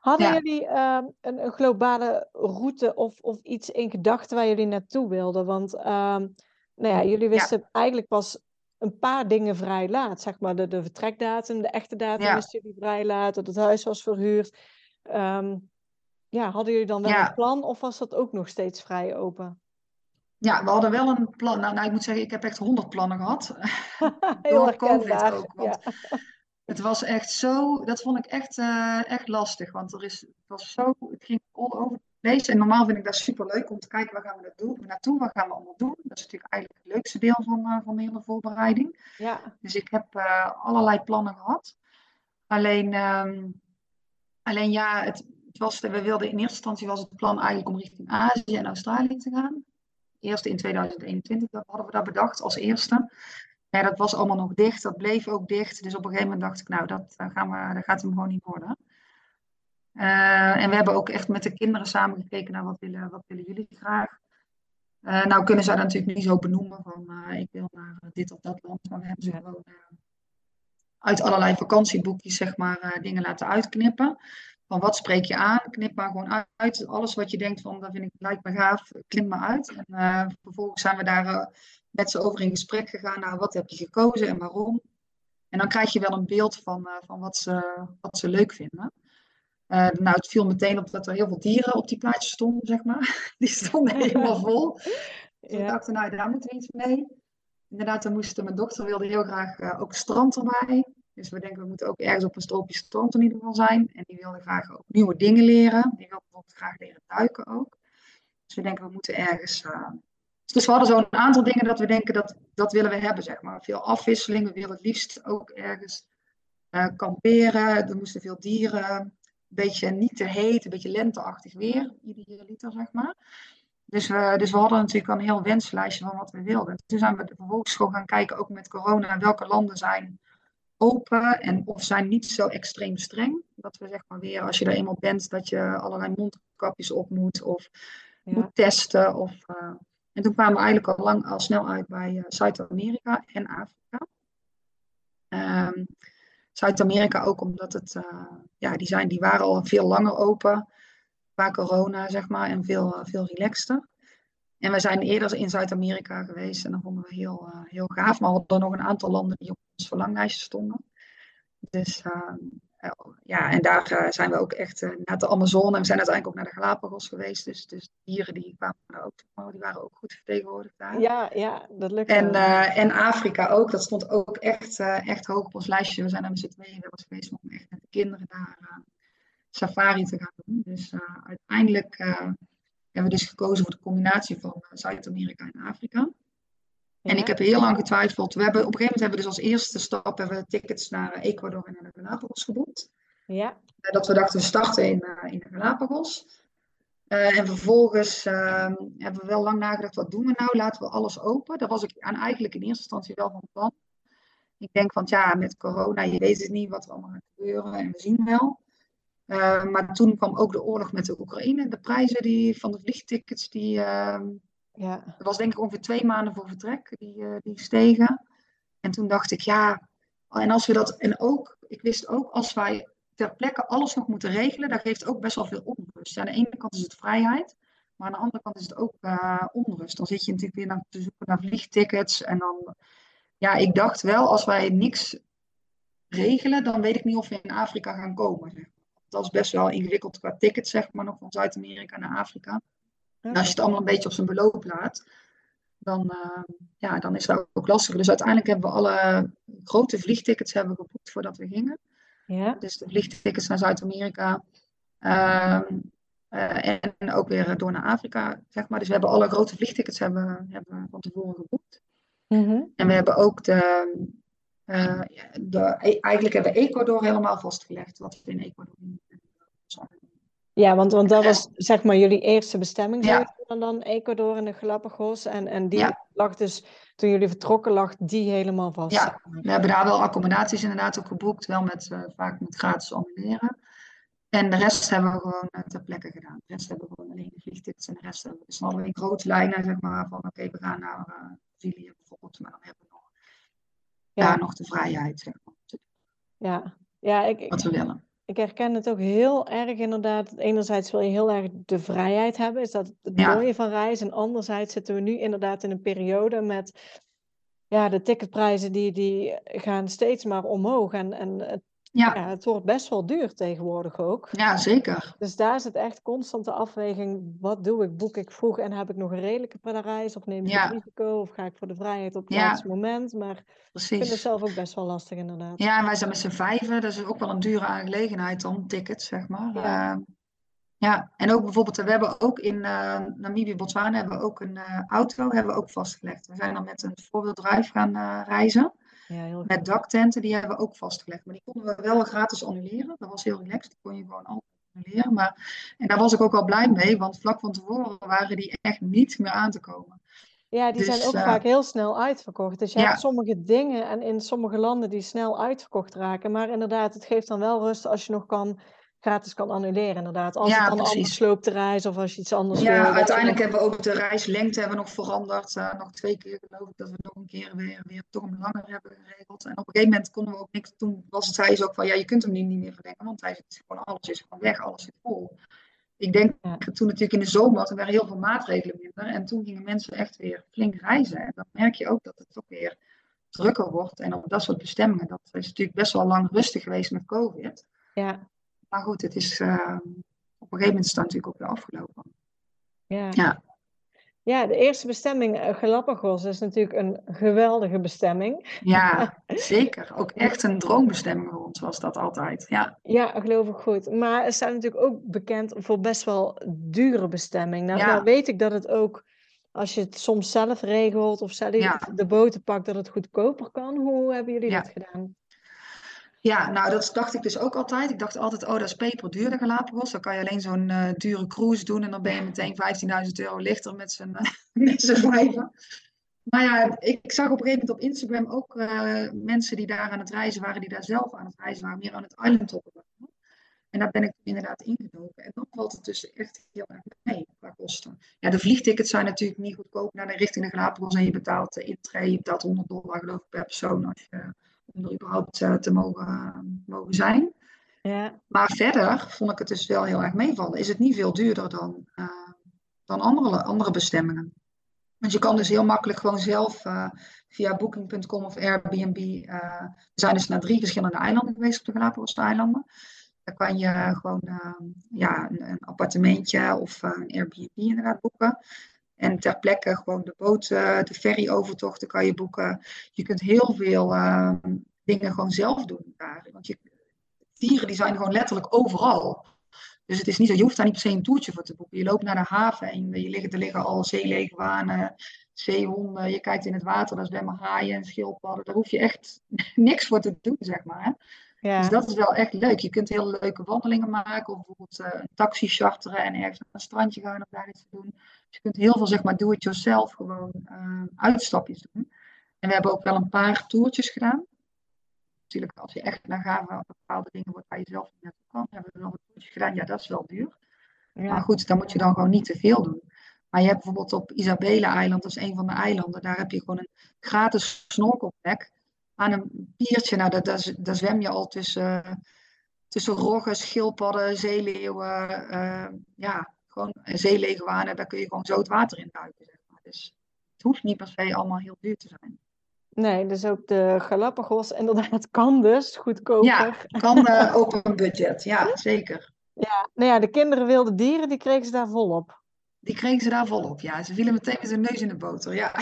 Hadden ja. jullie uh, een, een, globale route of, of iets in gedachten waar jullie naartoe wilden? Want uh, nou ja, jullie wisten ja. eigenlijk pas een paar dingen vrij laat. Zeg maar de, de vertrekdatum, de echte datum wisten jullie vrij laat, dat het huis was verhuurd. Um, ja, hadden jullie dan wel een plan of was dat ook nog steeds vrij open? Ja, we hadden wel een plan. Nou, nou ik moet zeggen, ik heb echt honderd plannen gehad. *laughs* Door COVID ook. Want ja. Het was echt zo, dat vond ik echt, uh, echt lastig. Want er is, het was zo, het ging all over the place. En normaal vind ik dat super leuk om te kijken waar gaan we naartoe, naartoe wat gaan we allemaal doen. Dat is natuurlijk eigenlijk het leukste deel van, uh, van de hele voorbereiding. Ja. Dus ik heb uh, allerlei plannen gehad. Alleen, um, alleen ja, het, het was, we wilden in eerste instantie was het plan eigenlijk om richting Azië en Australië te gaan eerste in 2021 dat hadden we dat bedacht als eerste. Ja, dat was allemaal nog dicht, dat bleef ook dicht. Dus op een gegeven moment dacht ik, nou, dat, gaan we, dat gaat hem gewoon niet worden. Uh, en we hebben ook echt met de kinderen samen gekeken naar wat willen, wat willen jullie graag. Uh, nou kunnen zij dat natuurlijk niet zo benoemen van uh, ik wil naar dit of dat land. Maar we hebben ze gewoon uit allerlei vakantieboekjes zeg maar dingen laten uitknippen van wat spreek je aan, knip maar gewoon uit. Alles wat je denkt van, dat vind ik, lijkt me gaaf, knip maar uit. En uh, vervolgens zijn we daar uh, met ze over in gesprek gegaan naar wat heb je gekozen en waarom. En dan krijg je wel een beeld van, uh, van wat, ze, wat ze leuk vinden. Nou, het viel meteen op dat er heel veel dieren op die plaatjes stonden, zeg maar. *laughs* Die stonden *laughs* helemaal vol. Dus ja. we dachten, nou, daar moeten we iets mee. Inderdaad, dan moesten mijn dochter wilde heel graag ook strand erbij. Dus we denken, we moeten ook ergens op een stroopje strand in ieder geval zijn. En die wilde graag ook nieuwe dingen leren. Die wilde bijvoorbeeld graag leren duiken ook. Dus we denken, we moeten ergens... Uh... Dus we hadden zo'n aantal dingen dat we denken, dat, dat willen we hebben, zeg maar. Veel afwisseling. We willen het liefst ook ergens uh, kamperen. Er moesten veel dieren. Een beetje niet te heet, een beetje lenteachtig weer. Ieder liter, zeg maar. Dus we, dus we hadden natuurlijk een heel wenslijstje van wat we wilden. Toen zijn we vervolgens gewoon gaan kijken, ook met corona, welke landen zijn open en of zijn niet zo extreem streng. Dat we zeg maar weer, als je er eenmaal bent, dat je allerlei mondkapjes op moet of moet testen. Of, uh... en toen kwamen we eigenlijk al lang al snel uit bij uh, Zuid-Amerika en Afrika. Um, Zuid-Amerika ook omdat het, uh, ja, die, zijn, die waren al veel langer open qua corona, zeg maar, en veel, veel relaxter. En we zijn eerder in Zuid-Amerika geweest en dat vonden we heel, uh, heel gaaf. Maar we hadden nog een aantal landen die op ons verlanglijstje stonden. Dus uh, ja, en daar uh, zijn we ook echt naar de Amazone. En we zijn uiteindelijk ook naar de Galapagos geweest. Dus, dus dieren die kwamen er ook, die waren ook goed vertegenwoordigd daar. Ja, ja dat lukt En, en Afrika ook, dat stond ook echt, echt hoog op ons lijstje. We zijn daar met z'n tweeën wel eens geweest om echt met de kinderen daar safari te gaan doen. Dus uiteindelijk hebben we dus gekozen voor de combinatie van eh, Zuid-Amerika en Afrika. En ik heb heel lang getwijfeld. We hebben, op een gegeven moment hebben we dus als eerste stap hebben we tickets naar eh, Ecuador en naar de Galapagos geboekt. Ja. Eh, dat we dachten, we starten in, in de Galapagos. en vervolgens ehm, hebben we wel lang nagedacht, wat doen we nou? Laten we alles open. Daar was ik aan eigenlijk in eerste instantie wel van plan. Ik denk van, ja, met corona, je weet het niet wat er allemaal gaat gebeuren en we zien wel. Uh, maar toen kwam ook de oorlog met de Oekraïne. De prijzen die, van de vliegtickets, die, uh, ja. dat was denk ik ongeveer twee maanden voor vertrek, die, uh, die stegen. En toen dacht ik, ja, en als we dat, en ook, ik wist ook, als wij ter plekke alles nog moeten regelen, dat geeft ook best wel veel onrust. aan de ene kant is het vrijheid, maar aan de andere kant is het ook uh, onrust. Dan zit je natuurlijk weer naar, te zoeken naar vliegtickets. En dan, ja, ik dacht wel, als wij niks regelen, dan weet ik niet of we in Afrika gaan komen dat is best wel ingewikkeld qua tickets, zeg maar, nog van Zuid-Amerika naar Afrika. En als je het allemaal een beetje op zijn beloop laat, dan, uh, ja, dan is dat ook lastiger. Dus uiteindelijk hebben we alle grote vliegtickets hebben geboekt voordat we gingen. Ja. Dus de vliegtickets naar Zuid-Amerika. Uh, uh, en ook weer door naar Afrika, zeg maar. Dus we hebben alle grote vliegtickets hebben, hebben van tevoren geboekt. Mm -hmm. En we hebben ook de, uh, de, eigenlijk hebben we Ecuador helemaal vastgelegd, wat we in Ecuador doen. Ja, want, want dat was zeg maar jullie eerste bestemming ja. dan Ecuador en de Galapagos. En, en die ja. lag dus, toen jullie vertrokken, lag die helemaal vast. Ja, we hebben daar wel accommodaties inderdaad ook geboekt, wel met, uh, vaak met gratis annuleren. En de rest hebben we gewoon uh, ter plekke gedaan. De rest hebben we gewoon alleen de vliegtickets en de rest hebben we. Dus dan hadden we in grote lijnen, zeg maar, van oké, okay, we gaan naar Brazilië bijvoorbeeld, maar dan hebben we ja. daar nog de vrijheid, zeg maar. Ja, ja ik, wat we willen. Ik herken het ook heel erg inderdaad. Enerzijds wil je heel erg de vrijheid hebben, is dat het ja. mooie van reizen. En anderzijds zitten we nu inderdaad in een periode met ja, de ticketprijzen die, die gaan steeds maar omhoog. En, en het, ja. ja. het wordt best wel duur tegenwoordig ook. Ja, zeker. Dus daar is het echt constante afweging. Wat doe ik? Boek ik vroeg en heb ik nog een redelijke reis? Of neem ik Ja. het risico? Of ga ik voor de vrijheid op het Ja. laatste moment? Maar ik vind het zelf ook best wel lastig inderdaad. Ja, en wij zijn met z'n vijven. Dat is ook wel een dure aangelegenheid dan, tickets, zeg maar. Ja. Eh, ja, en ook bijvoorbeeld, we hebben ook in eh, Namibië, Botswana, hebben we ook een eh, auto hebben we ook vastgelegd. We zijn dan met een four-wheel-drive gaan eh, reizen. Ja, heel. Met daktenten, die hebben we ook vastgelegd. Maar die konden we wel gratis annuleren. Dat was heel relaxed, die kon je gewoon altijd annuleren. Maar, en daar was ik ook wel blij mee, want vlak van tevoren waren die echt niet meer aan te komen. Ja, die zijn Dus, ook eh, vaak heel snel uitverkocht. Dus je Ja. hebt sommige dingen en in sommige landen die snel uitverkocht raken. Maar inderdaad, het geeft dan wel rust als je nog kan, gratis kan annuleren. Inderdaad, als Ja, het dan precies. anders loopt de reis of als je iets anders. Ja, je uiteindelijk hebben we ook de reislengte hebben we nog veranderd. Eh, nog twee keer geloof ik dat we nog een keer weer, weer toch een langer hebben geregeld. En op een gegeven moment konden we ook niks. Toen was het zei ze ook van ja, je kunt hem nu niet meer verlengen, want hij zit gewoon alles is gewoon weg, alles zit vol. Ik denk Ja. toen natuurlijk in de zomer, er waren heel veel maatregelen minder. En toen gingen mensen echt weer flink reizen. En dan merk je ook dat het toch weer drukker wordt. En op dat soort bestemmingen, dat is natuurlijk best wel lang rustig geweest met COVID. Ja, Maar goed, het is, uh, op een gegeven moment is het natuurlijk ook weer afgelopen. Ja. ja. Ja, de eerste bestemming, uh, Galapagos, is natuurlijk een geweldige bestemming. Ja, *laughs* zeker. Ook echt een droombestemming voor ons was dat altijd. Ja, ja geloof ik goed. Maar het staat natuurlijk ook bekend voor best wel dure bestemming. Nou, nou weet ik dat het ook, als je het soms zelf regelt of zelf de boten pakt, dat het goedkoper kan. Hoe hebben jullie dat gedaan? Ja, nou dat dacht ik dus ook altijd. Ik dacht altijd, oh dat is peperduur de Galapagos. Dan kan je alleen zo'n uh, dure cruise doen en dan ben je meteen 15.000 euro lichter *laughs* met z'n vijven. Maar ja, ik zag op een gegeven moment op Instagram ook uh, mensen die daar aan het reizen waren, die daar zelf aan het reizen waren, meer aan het island toppen waren. En daar ben ik inderdaad ingedoken. En dan valt het dus echt heel erg mee qua kosten. Ja, de vliegtickets zijn natuurlijk niet goedkoop naar de richting de Galapagos en je betaalt de intree, je betaalt 100 dollar geloof ik per persoon als je om er überhaupt uh, te mogen, mogen zijn. Ja. Maar verder vond ik het dus wel heel erg meevallen. Is het niet veel duurder dan, uh, dan andere, andere bestemmingen. Want je kan dus heel makkelijk gewoon zelf uh, via booking.com of Airbnb. we zijn dus naar drie verschillende eilanden geweest op de Galapagos-eilanden. Daar kan je gewoon ja, een, een, appartementje of een Airbnb inderdaad boeken. En ter plekke gewoon de boot, de ferryovertochten kan je boeken. Je kunt heel veel ehm, dingen gewoon zelf doen daar. Want je, dieren die zijn gewoon letterlijk overal. Dus het is niet zo, je hoeft daar niet per se een toertje voor te boeken. Je loopt naar de haven en je liggen, er liggen al zeeleegwanen, zeehonden. Je kijkt in het water, daar zwemmen haaien en schildpadden. Daar hoef je echt *laughs* niks voor te doen, zeg maar. Hè? Ja. Dus dat is wel echt leuk. Je kunt hele leuke wandelingen maken. Of bijvoorbeeld uh, een taxi charteren en ergens naar een strandje gaan om daar iets te doen. Dus je kunt heel veel, zeg maar, do-it-yourself gewoon uh, uitstapjes doen. En we hebben ook wel een paar toertjes gedaan. Natuurlijk, als je echt naar gave bepaalde dingen wordt waar je zelf niet naartoe kan, hebben we nog een toertje gedaan. Ja, dat is wel duur. Ja. Maar goed, dan moet je dan gewoon niet te veel doen. Maar je hebt bijvoorbeeld op Isabela-eiland, dat is een van de eilanden, daar heb je gewoon een gratis snorkelplek aan een piertje. Nou, daar, daar, zwem je al tussen, tussen roggen, schildpadden, zeeleeuwen, uh, ja, gewoon zeeleguanen. Daar kun je gewoon zo het water in duiken. Zeg maar. Dus het hoeft niet per se allemaal heel duur te zijn. Nee, dus ook de Galapagos inderdaad kan dus goedkoper. Ja, kan uh, op een budget, ja, zeker. Ja, nou ja, de kinderen wilde dieren, die kregen ze daar volop. Die kregen ze daar volop, ja. Ze vielen meteen met hun neus in de boter, ja.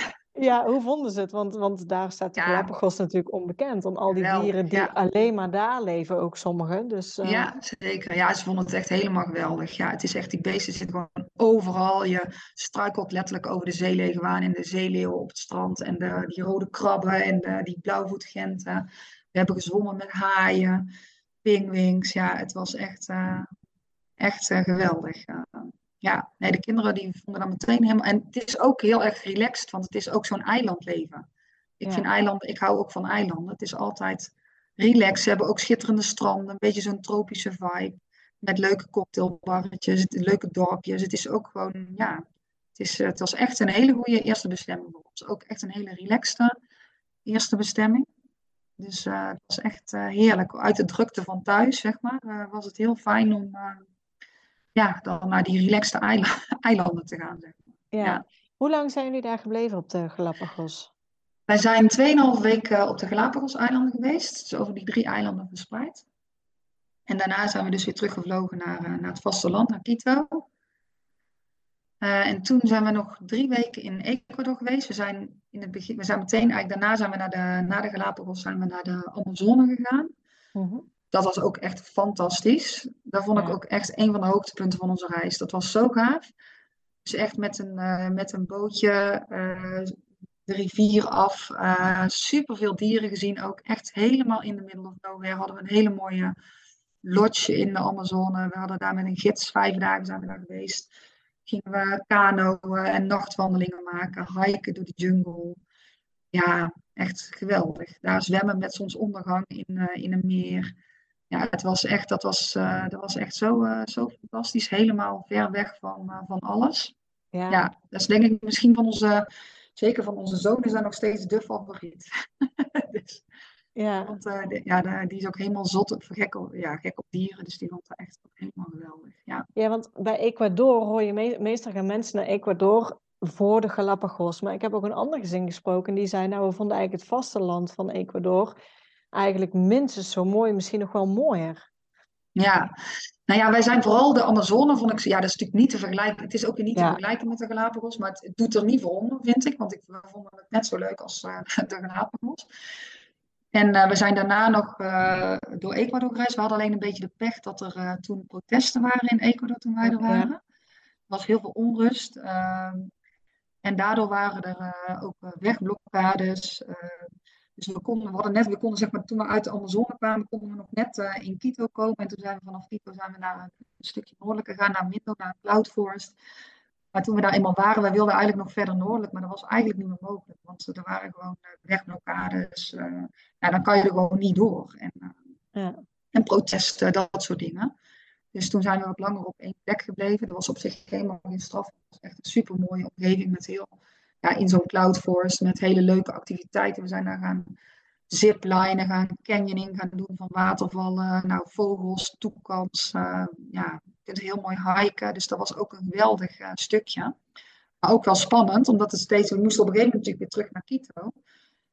Ja, hoe vonden ze het? Want, want daar staat de ja. Galapagos natuurlijk onbekend. Om al die dieren die alleen maar daar leven, ook sommige. Dus, uh... Ja, zeker. Ja, ze vonden het echt helemaal geweldig. Ja, het is echt, die beesten zitten gewoon overal. Je struikelt letterlijk over de zeeleguaan en de zeeleeuwen op het strand. En de, die rode krabben en de, die blauwvoetgenten. We hebben gezwommen met haaien, pingwings. Ja, het was echt, uh, echt uh, geweldig ja, nee, de kinderen die vonden dat meteen helemaal. En het is ook heel erg relaxed, want het is ook zo'n eilandleven. Ik vind eilanden, ik hou ook van eilanden. Het is altijd relaxed. Ze hebben ook schitterende stranden, een beetje zo'n tropische vibe. Met leuke cocktailbarretjes, leuke dorpjes. Het is ook gewoon, ja, het, is, het was echt een hele goede eerste bestemming voor ons. Ook echt een hele relaxte eerste bestemming. Dus uh, het was echt uh, heerlijk. Uit de drukte van thuis, zeg maar, uh, was het heel fijn om ja, dan naar die relaxte *laughs* eilanden te gaan. Zeg ja. Hoe lang zijn jullie daar gebleven op de Galapagos? Wij zijn 2,5 weken op de Galapagos-eilanden geweest, dus over die drie eilanden verspreid. En daarna zijn we dus weer teruggevlogen naar, uh, naar het vasteland, naar Quito. Uh, en toen zijn we nog drie weken in Ecuador geweest. We zijn, in het begin, we zijn meteen, eigenlijk daarna zijn we naar de, na de Galapagos zijn we naar de Amazone gegaan. Uh dat was ook echt fantastisch. Dat vond ik ook echt een van de hoogtepunten van onze reis. Dat was zo gaaf. Dus echt met een, uh, met een bootje uh, de rivier af. Uh, super veel dieren gezien. Ook echt helemaal in de middle of nowhere. Hadden we een hele mooie lodge in de Amazone. We hadden daar met een gids, vijf dagen zijn we daar geweest. Gingen we kanoën en nachtwandelingen maken. Hiken door de jungle. Ja, echt geweldig. Daar zwemmen met zonsondergang in, in een meer ja, het was echt, dat was, uh, dat was echt zo, uh, zo fantastisch. Helemaal ver weg van, uh, van alles. Ja. ja, dat is denk ik misschien van onze, zeker van onze zoon, is dat nog steeds de favoriet. *laughs* dus, ja. Want de, ja, die is ook helemaal zot op, gek, op, ja, gek op dieren, dus die vond dat echt helemaal geweldig. Ja, ja want bij Ecuador hoor je me meestal gaan mensen naar Ecuador voor de Galapagos. Maar ik heb ook een ander gezin gesproken die zei, nou we vonden eigenlijk het vasteland van Ecuador eigenlijk minstens zo mooi, misschien nog wel mooier. Ja, nou ja, wij zijn vooral de Amazone, vond ik, ja, dat is natuurlijk niet te vergelijken. Het is ook weer niet te vergelijken met de Galapagos, maar het, het doet er niet voor onder, vind ik. Want ik, we vonden het net zo leuk als eh, *laughs* de Galapagos. En eh, we zijn daarna nog eh, door Ecuador gereisd. We hadden alleen een beetje de pech dat er toen protesten waren in Ecuador toen wij er waren. Er was heel veel onrust. ehm, en daardoor waren er ook wegblokkades. Dus we konden, we hadden net, we konden zeg maar, toen we uit de Amazone kwamen, konden we nog net eh, in Quito komen. En toen zijn we vanaf Quito zijn we naar een, stukje noordelijker gegaan, naar Mindo, naar Cloud Forest. Maar toen we daar eenmaal waren, wij wilden eigenlijk nog verder noordelijk, maar dat was eigenlijk niet meer mogelijk. Want er waren gewoon eh, wegblokkades. eh, ja, dan kan je er gewoon niet door. En, Ja. en protesten, dat soort dingen. Dus toen zijn we wat langer op één plek gebleven. Dat was op zich helemaal geen straf. Het was echt een super mooie omgeving met heel, ja, in zo'n cloud forest met hele leuke activiteiten. We zijn daar gaan ziplinen, gaan canyoning gaan doen van watervallen, nou vogels, toekans. eh, ja, je kunt heel mooi hiken. Dus dat was ook een geweldig eh, stukje. Maar ook wel spannend, omdat het steeds, we moesten op een gegeven moment natuurlijk weer terug naar Quito.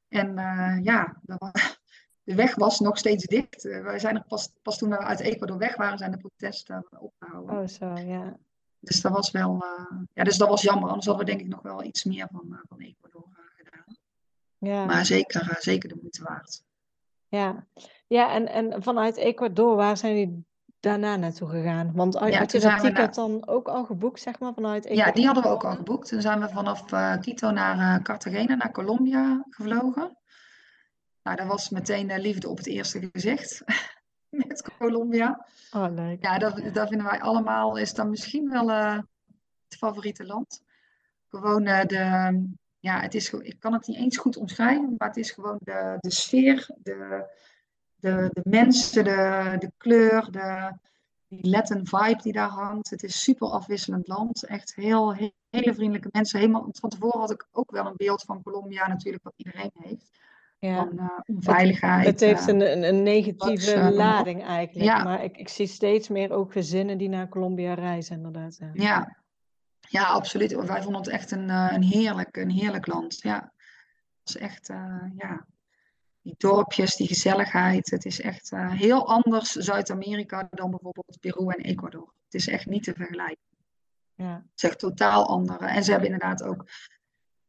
En eh, ja, *laughs* de weg was nog steeds dicht. Wij zijn er pas, pas toen we uit Ecuador weg waren, zijn de protesten opgehouden. Oh, zo, ja. Dus dat was wel, eh, ja, dus dat was jammer. Anders hadden we denk ik nog wel iets meer van, eh, van Ecuador eh, gedaan. Ja. Maar zeker, zeker de moeite waard. Ja, ja en, en vanuit Ecuador, waar zijn jullie daarna naartoe gegaan? Want had Ja, had je toen dat ticket dan ook al geboekt, zeg maar, vanuit Ja, Ecuador? die hadden we ook al geboekt. Toen zijn we vanaf Quito naar Cartagena, naar Colombia gevlogen. Nou, dat was meteen liefde op het eerste gezicht *laughs* *laughs* met Colombia. Oh, leuk. Ja, dat, dat vinden wij allemaal, is dan misschien wel eh, het favoriete land. Gewoon eh, de, ja, het is, ik kan het niet eens goed omschrijven, maar het is gewoon de, de sfeer, de, de, de mensen, de, de kleur, de, die Latin vibe die daar hangt. Het is super afwisselend land. Echt heel, he- hele vriendelijke mensen. Helemaal, van tevoren had ik ook wel een beeld van Colombia natuurlijk, wat iedereen heeft. Ja. Van eh, onveiligheid. Het heeft eh, een, een, een negatieve eh, lading eigenlijk. Ja. Maar ik, ik zie steeds meer ook gezinnen die naar Colombia reizen, inderdaad. Ja. Ja, absoluut. Wij vonden het echt een, een, heerlijk, een heerlijk land. Ja, het was echt, ja, die dorpjes, die gezelligheid. Het is echt heel anders Zuid-Amerika dan bijvoorbeeld Peru en Ecuador. Het is echt niet te vergelijken. Ja. Het is echt totaal andere. En ze hebben inderdaad ook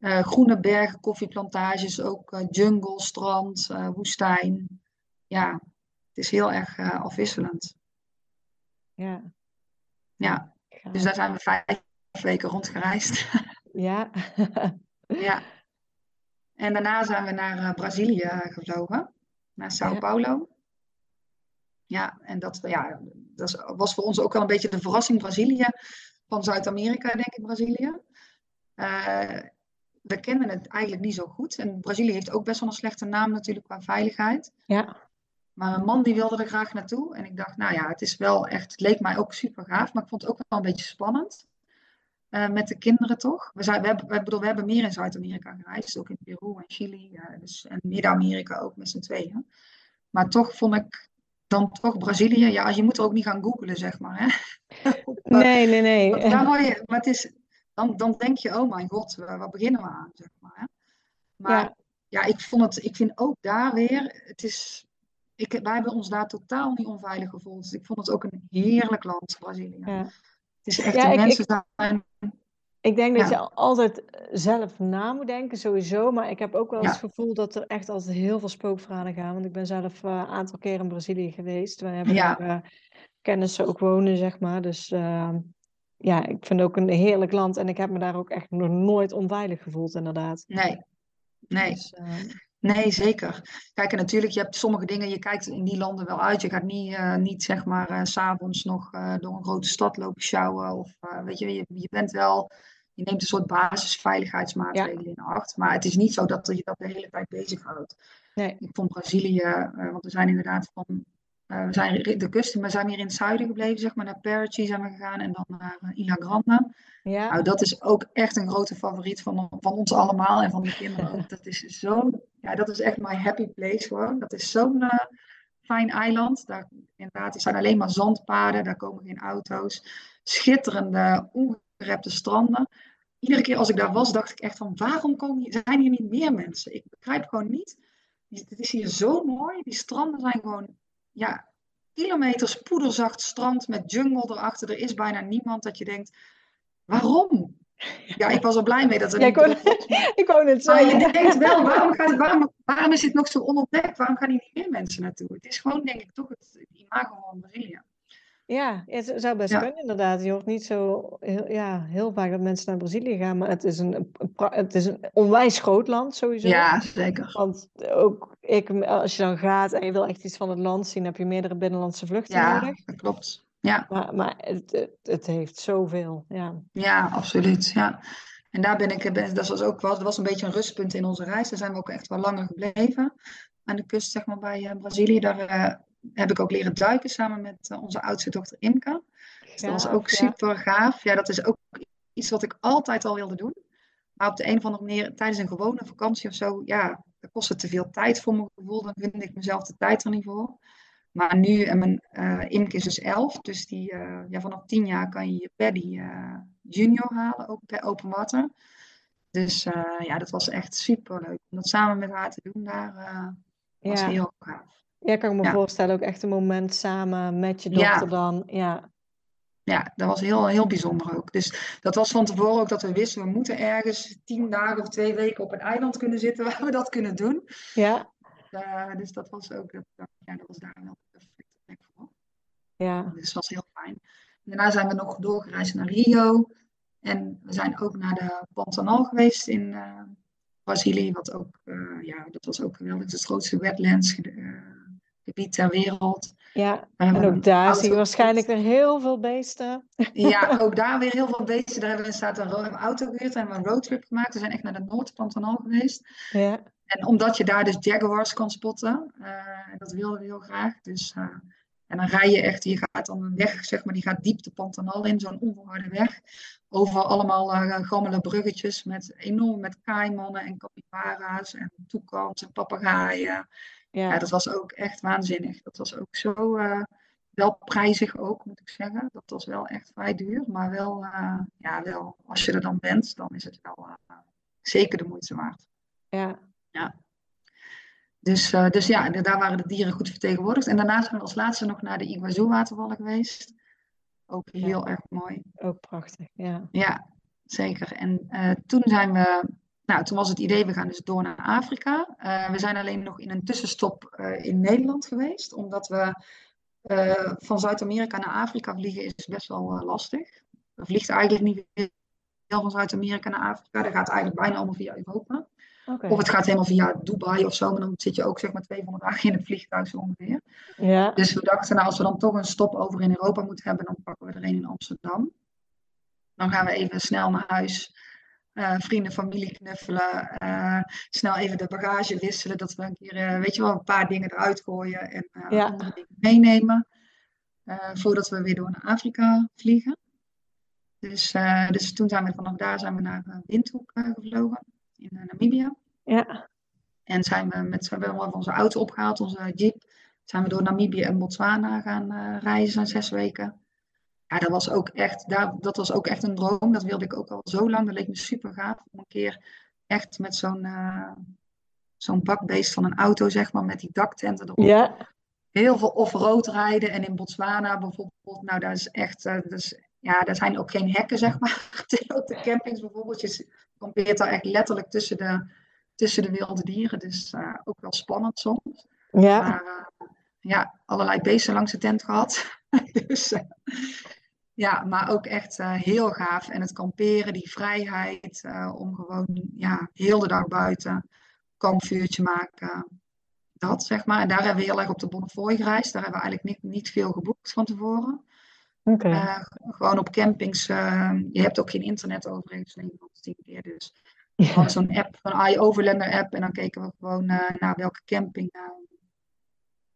groene bergen, koffieplantages, ook eh, jungle, strand, eh, woestijn. Ja, het is heel erg eh, afwisselend. Ja. Ja, dus daar zijn we vijf weken rondgereisd. Ja. *laughs* Ja. En daarna zijn we naar eh, Brazilië gevlogen, naar Sao Ja. Paulo. Ja, en dat, ja, dat was voor ons ook wel een beetje de verrassing. Brazilië van Zuid-Amerika, denk ik, Brazilië. Eh, we kennen het eigenlijk niet zo goed. En Brazilië heeft ook best wel een slechte naam natuurlijk qua veiligheid. Ja. Maar mijn man die wilde er graag naartoe. En ik dacht, nou ja, het is wel echt, het leek mij ook super gaaf. Maar ik vond het ook wel een beetje spannend. Eh, met de kinderen toch? We, zijn, we, hebben, we, bedoel, we hebben meer in Zuid-Amerika gereisd. Ook in Peru en Chili. eh, dus, en Midden-Amerika ook met z'n tweeën. Maar toch vond ik dan toch Brazilië. Ja, je moet er ook niet gaan googlen, zeg maar. Hè? *laughs* Op, eh, Nee, nee, nee. word je, maar het is, dan, dan denk je, oh mijn god, waar, beginnen we aan, zeg maar. Hè? Maar Ja. ja, ik, vond het, ik vind ook daar weer, het is, ik, wij hebben ons daar totaal niet onveilig gevoeld. Dus ik vond het ook een heerlijk land, Brazilië. Ja. Het is echt, Ja, de ik- mensen zijn, Ik denk dat je altijd zelf na moet denken, sowieso. Maar ik heb ook wel het gevoel dat er echt altijd heel veel spookverhalen gaan. Want ik ben zelf eh, een aantal keer in Brazilië geweest. We hebben Ja. daar eh, kennissen ook wonen, zeg maar. Dus eh, ja, ik vind het ook een heerlijk land. En ik heb me daar ook echt nog nooit onveilig gevoeld, inderdaad. nee, nee. Dus, eh, Nee, zeker. Kijk, en natuurlijk, je hebt sommige dingen, je kijkt in die landen wel uit. Je gaat niet, eh, niet zeg maar, eh, s s'avonds nog eh, door een grote stad lopen sjouwen. Of, eh, weet je, je, je bent wel, je neemt een soort basisveiligheidsmaatregelen in acht. Maar het is niet zo dat je dat de hele tijd bezighoudt. nee, Ik vond Brazilië, eh, want we zijn inderdaad van, eh, we zijn de kust, maar zijn meer in het zuiden gebleven, zeg maar, naar Parachi zijn we gegaan en dan naar eh, Ilha Grande. ja, Nou, dat is ook echt een grote favoriet van, van ons allemaal en van de kinderen ook. Dat is zo, ja, dat is echt my happy place gewoon. Dat is zo'n eh, fijn eiland. Daar, inderdaad, er zijn alleen maar zandpaden, daar komen geen auto's. Schitterende, ongerepte stranden. Iedere keer als ik daar was, dacht ik echt van, waarom komen hier, zijn hier niet meer mensen? Ik begrijp gewoon niet. Het is hier zo mooi. Die stranden zijn gewoon, ja, kilometers poederzacht strand met jungle erachter. Er is bijna niemand dat je denkt, waarom? Ja, ik was er blij mee dat er ja, ik, *laughs* ik het Maar je denkt wel, waarom, gaat, waarom, waarom is dit nog zo onontdekt? Waarom gaan hier niet meer mensen naartoe? Het is gewoon, denk ik, toch het imago van Brazilië. Ja, het zou best Ja. kunnen inderdaad. Je hoort niet zo heel, ja, heel vaak dat mensen naar Brazilië gaan, maar het is een, het is een onwijs groot land sowieso. Ja, zeker. Want ook ik, als je dan gaat en je wil echt iets van het land zien, heb je meerdere binnenlandse vluchten Ja, nodig. dat klopt. Ja, Maar, maar het, het, heeft zoveel. Ja. ja, absoluut. Ja. En daar ben ik, ben, dat was ook wel, dat was een beetje een rustpunt in onze reis. Daar zijn we ook echt wel langer gebleven. Aan de kust, zeg maar, bij eh, Brazilië. Daar eh, heb ik ook leren duiken samen met eh, onze oudste dochter Imka. Dus dat was ook ja. super gaaf. Ja, dat is ook iets wat ik altijd al wilde doen. Maar op de een of andere manier, tijdens een gewone vakantie of zo, ja, dat kost het te veel tijd voor mijn gevoel. Dan vind ik mezelf de tijd er niet voor. Maar nu, en mijn eh Imke is dus elf, dus die, eh, ja, vanaf tien jaar kan je je paddy junior halen, ook bij open water. Dus ja, dat was echt super leuk. Om dat samen met haar te doen, daar was Ja. heel gaaf. Ja, kan ik me Ja. voorstellen. Ook echt een moment samen met je Ja. dochter dan. Ja, Ja, dat was heel, heel bijzonder ook. Dus dat was van tevoren ook dat we wisten, we moeten ergens tien dagen of twee weken op een eiland kunnen zitten *laughs* waar we dat kunnen doen. ja, Eh, dus dat was ook, dat, ja, dat was daar wel de perfecte plek voor. ja. Dus dat was heel fijn. Daarna zijn we nog doorgereisd naar Rio. En we zijn ook naar de Pantanal geweest in eh, Brazilië. Wat ook, eh, ja, dat was ook geweldig. Het grootste wetlands gebied ter wereld. Ja, We en ook daar zie je waarschijnlijk weer heel veel beesten. Ja, *laughs* ook daar weer heel veel beesten. Daar hebben we staat een, auto gehuurd en hebben we een roadtrip gemaakt. We zijn echt naar de Noord-Pantanal geweest. Ja, En omdat je daar dus jaguars kan spotten, eh, dat wilden we heel graag. Dus, eh, en dan rij je echt, je gaat dan een weg, zeg maar, die gaat diep de Pantanal in, zo'n onverharde weg. Over allemaal eh gammele bruggetjes met enorm met kaimannen en capybara's en toekans en papegaaien. Ja, ja, dat was ook echt waanzinnig. Dat was ook zo, eh, wel prijzig ook, moet ik zeggen. Dat was wel echt vrij duur, maar wel, eh, ja, wel, als je er dan bent, dan is het wel eh, zeker de moeite waard. ja. Dus, eh, dus ja, daar waren de dieren goed vertegenwoordigd. En daarna zijn we als laatste nog naar de Iguazu-watervallen geweest. Ook heel erg mooi. Ook prachtig. Ja, Ja, zeker. En toen zijn we, nou, toen was het idee, we gaan dus door naar Afrika. Eh, we zijn alleen nog in een tussenstop eh, in Nederland geweest, omdat we eh, van Zuid-Amerika naar Afrika vliegen is best wel lastig. Er vliegt eigenlijk niet veel van Zuid-Amerika naar Afrika. Dat gaat eigenlijk bijna allemaal via Europa. Of het gaat helemaal via Dubai of zo, maar dan zit je ook zeg maar 200 dagen in het vliegtuig zo ongeveer. Ja, Dus we dachten, nou, als we dan toch een stop over in Europa moeten hebben, dan pakken we er een in Amsterdam. Dan gaan we even snel naar huis, eh, vrienden, familie knuffelen, eh, snel even de bagage wisselen, dat we een keer, eh, weet je wel, een paar dingen eruit gooien en Ja. andere dingen meenemen, voordat we weer door naar Afrika vliegen. Dus, dus toen zijn we vanaf daar zijn we naar uh, Windhoek gevlogen, in Namibië. ja, En zijn we met, we hebben we onze auto opgehaald, onze jeep. Zijn we door Namibië en Botswana gaan reizen, zes weken. Ja, dat was ook echt, daar, dat was ook echt een droom. Dat wilde ik ook al zo lang. Dat leek me super gaaf om een keer echt met zo'n eh, zo'n bakbeest van een auto, zeg maar, met die daktenten erop. ja, Heel veel off-road rijden. En in Botswana bijvoorbeeld, nou, daar is echt, is, ja, daar zijn ook geen hekken, zeg maar. *laughs* Op de campings bijvoorbeeld. Je kampeert daar echt letterlijk tussen de, tussen de wilde dieren. Dus eh, ook wel spannend soms. ja, Maar ja, allerlei beesten langs de tent gehad. *laughs* dus, ja, maar ook echt eh, heel gaaf. En het kamperen, die vrijheid eh, om gewoon ja, heel de dag buiten kampvuurtje maken. Dat zeg maar. En daar hebben we heel erg op de Bonnefoy gereisd. Daar hebben we eigenlijk niet, niet veel geboekt van tevoren. oké. Eh, gewoon op campings. eh, je hebt ook geen internet overigens. Nederland tien keer dus. We Ja, hadden zo'n app, een iOverlander app. En dan keken we gewoon naar welke camping.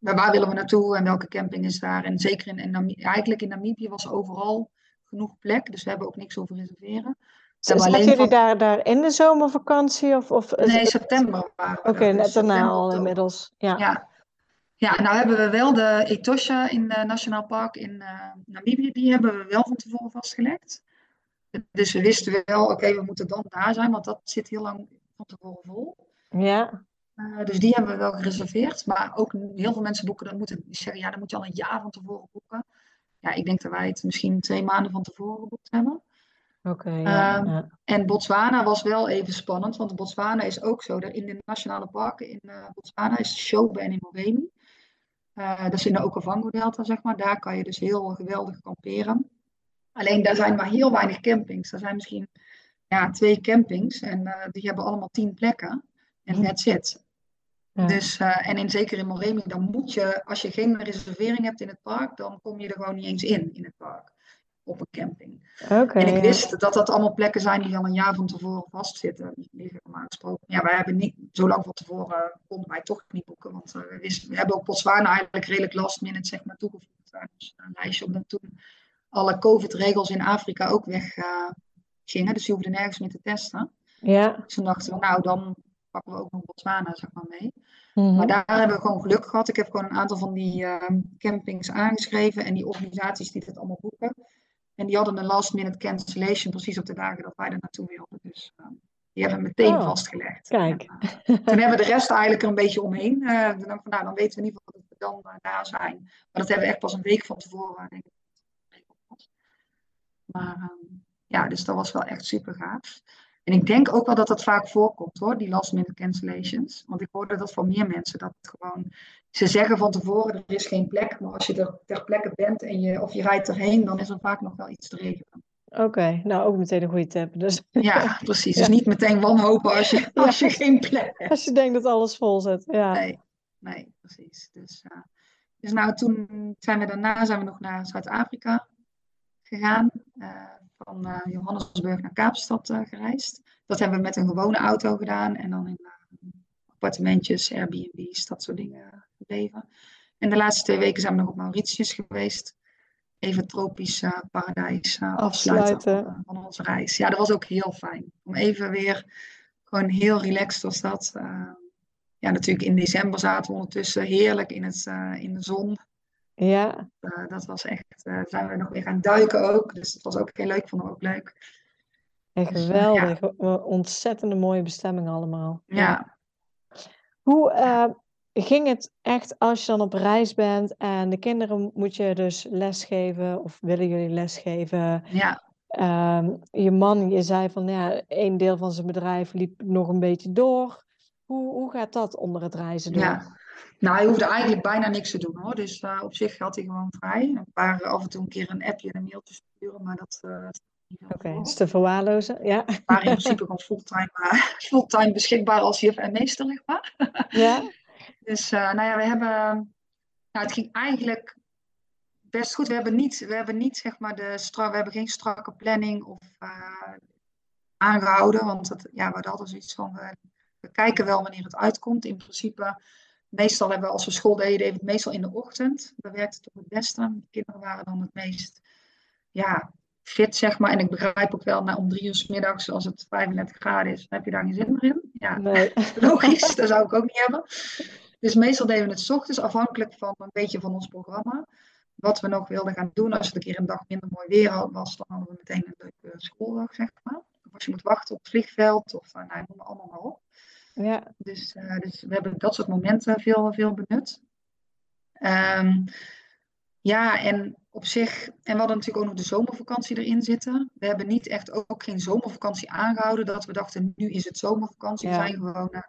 Eh, waar, willen we naartoe en welke camping is daar. En zeker in, in Namibië, eigenlijk in Namibië was overal genoeg plek. Dus we hebben ook niks hoeven reserveren. Zaten jullie van- daar, daar in de zomervakantie? Of, of Nee, september Oké, dus net daarna al inmiddels. Ja, Ja. ja, nou hebben we wel de Etosha in het Nationaal Park in eh, Namibië. Die hebben we wel van tevoren vastgelegd. Dus we wisten wel, oké, we moeten dan daar zijn, want dat zit heel lang van tevoren vol. ja, Uh, dus die hebben we wel gereserveerd. Maar ook heel veel mensen boeken, dat moeten zeggen, ja, dan moet je al een jaar van tevoren boeken. Ja, ik denk dat wij het misschien twee maanden van tevoren geboekt hebben. Oké. ja, Ehm, ja. En Botswana was wel even spannend, want Botswana is ook zo. In de nationale parken in eh, Botswana is Shobe en in Moremi. Eh, dat is in de Okavango-delta, zeg maar. Daar kan je dus heel geweldig kamperen. Alleen daar zijn maar heel weinig campings. Er zijn misschien ja, twee campings en eh, die hebben allemaal tien plekken. En that's it. Ja. Dus, eh, en in, zeker in Moremi, dan moet je, als je geen reservering hebt in het park, dan kom je er gewoon niet eens in, in het park. Op een camping. Oké, En ik ja. wist dat dat allemaal plekken zijn die al een jaar van tevoren vastzitten. Normaal gesproken. Ja, wij hebben niet, zo lang van tevoren konden wij toch niet boeken. Want eh, we, wisten, we hebben ook Botswana eigenlijk redelijk last minute zeg maar, toegevoegd aan ons eh, lijstje. Omdat toen alle COVID-regels in Afrika ook weg eh, gingen. Dus die hoefden nergens meer te testen. Ja. Dus toen dachten we, nou dan pakken we ook nog Botswana zeg maar mee. Mhm. Maar daar hebben we gewoon geluk gehad. Ik heb gewoon een aantal van die eh, campings aangeschreven en die organisaties die dit allemaal boeken. En die hadden een last minute cancellation precies op de dagen dat wij er naartoe wilden. Dus eh, die hebben we meteen Oh, vastgelegd. kijk. En, toen hebben we de rest eigenlijk er een beetje omheen. Eh, ik van, nou, dan weten we in ieder geval dat we dan eh, daar zijn. Maar dat hebben we echt pas een week van tevoren, denk ik. Maar ehm, ja, dus dat was wel echt super gaaf. En ik denk ook wel dat dat vaak voorkomt hoor, die last minute cancellations. Want ik hoorde dat van meer mensen, dat het gewoon, ze zeggen van tevoren er is geen plek, maar als je er ter plekke bent en je, of je rijdt erheen, dan is er vaak nog wel iets te regelen. Oké, nou ook meteen een goede tip. Dus Ja, *laughs* precies. Dus niet meteen wanhopen als je, als je geen plek hebt. als je denkt dat alles vol zit, ja. Nee, nee, precies. Dus, eh, dus nou, toen zijn we daarna zijn we nog naar Zuid-Afrika gegaan. eh, van eh, Johannesburg naar Kaapstad eh, gereisd. Dat hebben we met een gewone auto gedaan. En dan in appartementjes, Airbnb's, dat soort dingen gebleven. En de laatste twee weken zijn we nog op Mauritius geweest. Even tropisch paradijs afsluiten Afsluiten. van, van onze reis. Ja, dat was ook heel fijn. Om even weer, gewoon heel relaxed was dat. Ja, natuurlijk in december zaten we ondertussen heerlijk in, het, in de zon. Ja, Eh, dat was echt, eh, zijn we nog weer gaan duiken ook. Dus dat was ook heel leuk, vonden we ook leuk. Dus, eh, geweldig. Wat Ontzettende mooie bestemmingen allemaal. Ja, Hoe ging het echt als je dan op reis bent en de kinderen moet je dus lesgeven of willen jullie lesgeven? ja, Ehm, je man, je zei van ja, een deel van zijn bedrijf liep nog een beetje door. Hoe, hoe gaat dat onder het reizen door? ja. Nou, hij hoefde eigenlijk bijna niks te doen hoor. Dus eh, op zich had hij gewoon vrij. Een paar af en toe een keer een appje en een mailtje sturen, maar dat uh, veel Oké, is te verwaarlozen, ja. Maar in principe gewoon fulltime, eh, *laughs* fulltime beschikbaar als juf en meester, zeg maar. *laughs* Ja, Dus eh, nou ja, we hebben. Nou, het ging eigenlijk best goed. We hebben niet, we hebben niet zeg maar de stra, we hebben geen strakke planning of eh, aangehouden. Want het, ja, we hadden altijd zoiets van. We kijken wel wanneer het uitkomt. In principe, meestal hebben we als we school deden, deden we het meestal in de ochtend. Dat werkte toch het beste. De kinderen waren dan het meest ja, fit, zeg maar. En ik begrijp ook wel, nou, om drie uur 's middags, als het 35 graden is, heb je daar geen zin meer in. Ja, nee. *laughs* Logisch, dat zou ik ook niet hebben. Dus meestal deden we het 's ochtends, afhankelijk van een beetje van ons programma. Wat we nog wilden gaan doen. Als het een keer een dag minder mooi weer had- was, dan hadden we meteen een leuke schooldag, zeg maar. Of als je moet wachten op het vliegveld, of uh, nou, noem maar allemaal maar op. Ja, Dus, uh, dus we hebben dat soort momenten veel, veel benut. Um, ja, en op zich, en we hadden natuurlijk ook nog de zomervakantie erin zitten. We hebben niet echt ook geen zomervakantie aangehouden, dat we dachten, nu is het zomervakantie. Ja. We zijn gewoon, uh,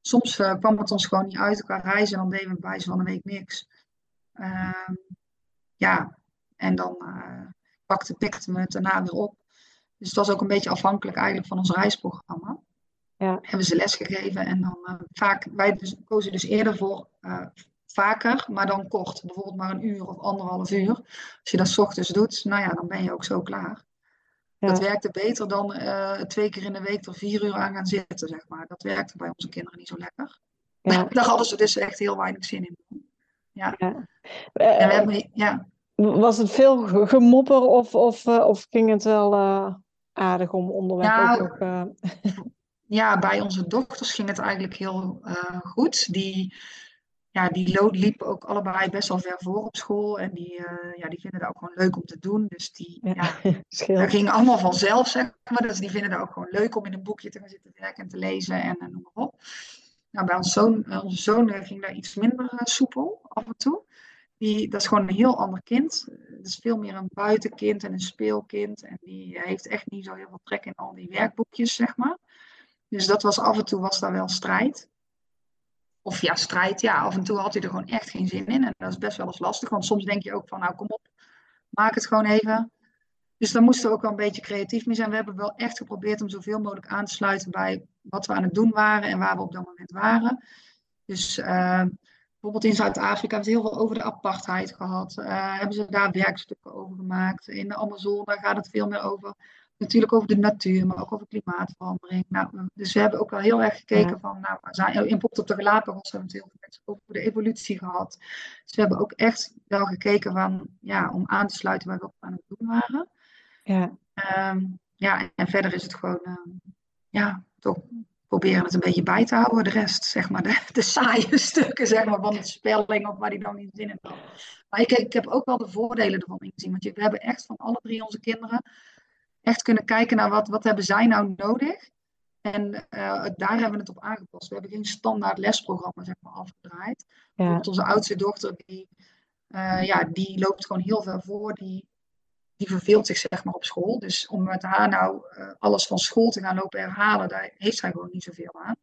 soms uh, kwam het ons gewoon niet uit qua reizen, en dan deden we bij van een week niks. Um, ja, en dan pakte, pikte we het daarna weer op. Dus het was ook een beetje afhankelijk eigenlijk van ons reisprogramma. Ja. Hebben ze les gegeven en dan uh, vaak, wij dus, kozen dus eerder voor uh, vaker, maar dan kort. Bijvoorbeeld maar een uur of anderhalf uur. Als je dat s ochtends doet, nou ja, dan ben je ook zo klaar. Ja. Dat werkte beter dan uh, twee keer in de week er vier uur aan gaan zitten, zeg maar. Dat werkte bij onze kinderen niet zo lekker. Ja. *laughs* Daar hadden ze dus echt heel weinig zin in. Ja. ja. En we hebben, ja. Was het veel gemopper of, of, of ging het wel aardig om onderweg nou, ook. *laughs* Ja, bij onze dochters ging het eigenlijk heel uh, goed. Die, ja, die liepen ook allebei best wel ver voor op school. En die, uh, ja, die vinden dat ook gewoon leuk om te doen. Dus die ja, ja, *laughs* dat ging allemaal vanzelf, zeg maar. Dus die vinden dat ook gewoon leuk om in een boekje te gaan zitten werken en te lezen en uh, noem maar op. Nou, bij ons zoon, onze zoon ging daar iets minder soepel af en toe. Die, dat is gewoon een heel ander kind. Het is veel meer een buitenkind en een speelkind. En die heeft echt niet zo heel veel trek in al die werkboekjes, zeg maar. Dus dat was af en toe was daar wel strijd. Of ja, strijd, ja, af en toe had hij er gewoon echt geen zin in. En dat is best wel eens lastig, want soms denk je ook van, nou kom op, maak het gewoon even. Dus daar moesten we ook wel een beetje creatief mee zijn. We hebben wel echt geprobeerd om zoveel mogelijk aan te sluiten bij wat we aan het doen waren en waar we op dat moment waren. Dus uh, bijvoorbeeld in Zuid-Afrika hebben ze heel veel over de apartheid gehad. Uh, hebben ze daar werkstukken over gemaakt. In de Amazone gaat het veel meer over natuurlijk over de natuur, maar ook over klimaatverandering. Nou, dus we hebben ook wel heel erg gekeken van, nou, zijn, in op de Galapagos hebben we het heel veel over de evolutie gehad. Dus we hebben ook echt wel gekeken van, ja, om aan te sluiten wat we aan het doen waren. Ja. Um, ja, en verder is het gewoon, uh, ja, toch proberen het een beetje bij te houden. De rest, zeg maar, de, de saaie *laughs* stukken, zeg maar, van de spelling of waar die dan niet zin in had. Maar ik, ik heb ook wel de voordelen ervan ingezien. Want we hebben echt van alle drie onze kinderen echt kunnen kijken naar wat, wat hebben zij nou nodig. En uh, daar hebben we het op aangepast. We hebben geen standaard lesprogramma zeg maar, afgedraaid. Ja. onze oudste dochter, die, uh, ja, die loopt gewoon heel veel voor. Die, die verveelt zich zeg maar, op school. Dus om met haar nou uh, alles van school te gaan lopen herhalen, daar heeft zij gewoon niet zoveel aan.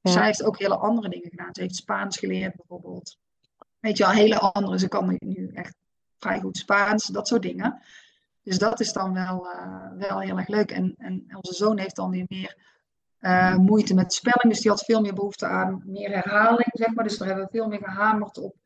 Ja. Zij heeft ook hele andere dingen gedaan. Ze heeft Spaans geleerd bijvoorbeeld. Weet je wel, hele andere. Ze kan nu echt vrij goed Spaans, dat soort dingen. Dus dat is dan wel, uh, wel heel erg leuk. En, en onze zoon heeft dan weer meer uh, moeite met spelling. Dus die had veel meer behoefte aan meer herhaling, zeg maar. Dus daar hebben we veel meer gehamerd op.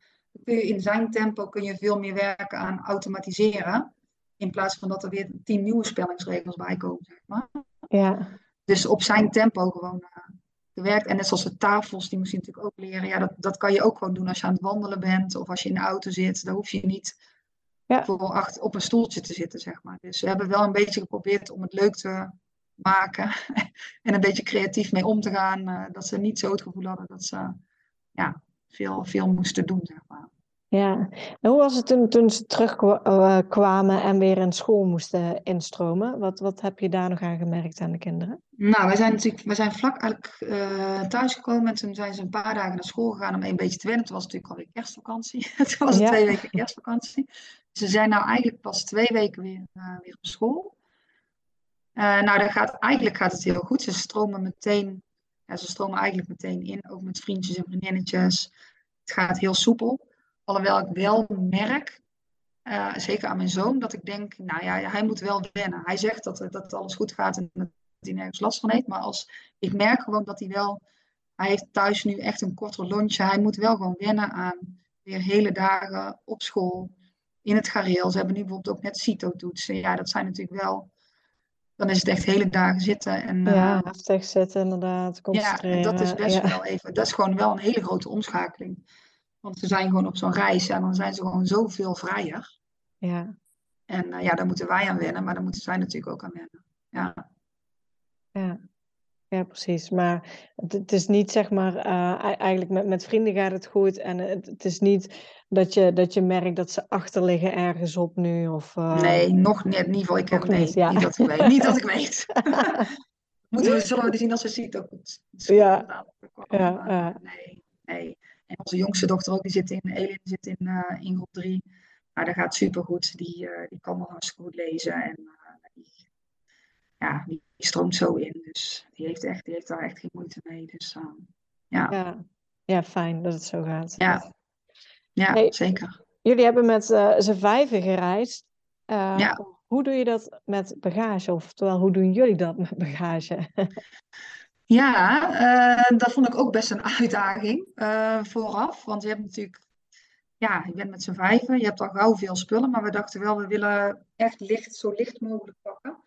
Kun je in zijn tempo kun je veel meer werken aan automatiseren. In plaats van dat er weer tien nieuwe spellingsregels bij komen, zeg maar. Ja. Dus op zijn tempo gewoon uh, gewerkt. En net zoals de tafels, die moest je natuurlijk ook leren. Ja, dat, dat kan je ook gewoon doen als je aan het wandelen bent. Of als je in de auto zit. Daar hoef je niet voor op een stoeltje te zitten, zeg maar. Dus we hebben wel een beetje geprobeerd om het leuk te maken *laughs* en een beetje creatief mee om te gaan. Uh, dat ze niet zo het gevoel hadden dat ze ja, veel, veel moesten doen, zeg maar. Ja, en hoe was het toen, toen ze terugkwamen eh, en weer in school moesten instromen? Wat, wat heb je daar nog aan gemerkt aan de kinderen? Nou, wij zijn natuurlijk wij zijn vlak eigenlijk uh, thuisgekomen en toen zijn ze een paar dagen naar school gegaan om een beetje te wennen. Het was natuurlijk alweer kerstvakantie. *laughs* het was ja. twee weken kerstvakantie. Ze zijn nou eigenlijk pas twee weken weer, uh, weer op school. Uh, nou, dat gaat, eigenlijk gaat het heel goed. Ze stromen meteen, ja, ze stromen eigenlijk meteen in, ook met vriendjes en vriendinnetjes. Het gaat heel soepel. Alhoewel ik wel merk, uh, zeker aan mijn zoon, dat ik denk, nou ja, hij moet wel wennen. Hij zegt dat, dat alles goed gaat en dat hij nergens last van heeft. Maar als, ik merk gewoon dat hij wel, hij heeft thuis nu echt een korter lontje. Hij moet wel gewoon wennen aan weer hele dagen op school in het gareel. Ze hebben nu bijvoorbeeld ook net CITO-toetsen. Ja, dat zijn natuurlijk wel... Dan is het echt hele dagen zitten. En, ja, uh, zitten inderdaad, concentreren. Ja, dat is best ja. wel even... Dat is gewoon wel een hele grote omschakeling. Want ze zijn gewoon op zo'n reis en dan zijn ze gewoon zoveel vrijer. Ja. En uh, ja, daar moeten wij aan wennen, maar daar moeten zij natuurlijk ook aan wennen. Ja. Ja. Ja, precies. Maar het, het, is niet zeg maar, uh, eigenlijk met, met vrienden gaat het goed. En het, het, is niet dat je, dat je merkt dat ze achterliggen ergens op nu. Of, uh... Nee, nog niet. In ieder geval, ik heb nee, niet, ja. niet dat ik weet. niet dat ik weet. *laughs* Moeten we, zullen we zien als we ziet ook ja, ja. Nee, nee. En onze jongste dochter ook, die zit in, Elin zit in, uh, in groep 3. Maar dat gaat supergoed. Die, die kan wel hartstikke goed lezen. En die, ja, die stroomt zo in. Dus die heeft, echt, die heeft daar echt geen moeite mee. Dus ja. ja. Ja, fijn dat het zo gaat. Ja, ja zeker. Jullie hebben met uh, z'n vijven gereisd. Uh, ja. Hoe doe je dat met bagage? Oftewel, hoe doen jullie dat met bagage? *laughs* ja, dat vond ik ook best een *laughs* uitdaging vooraf. Want je hebt natuurlijk ja, je bent met z'n vijven, je hebt al gauw veel spullen, maar we dachten wel, we willen echt licht, zo licht mogelijk pakken.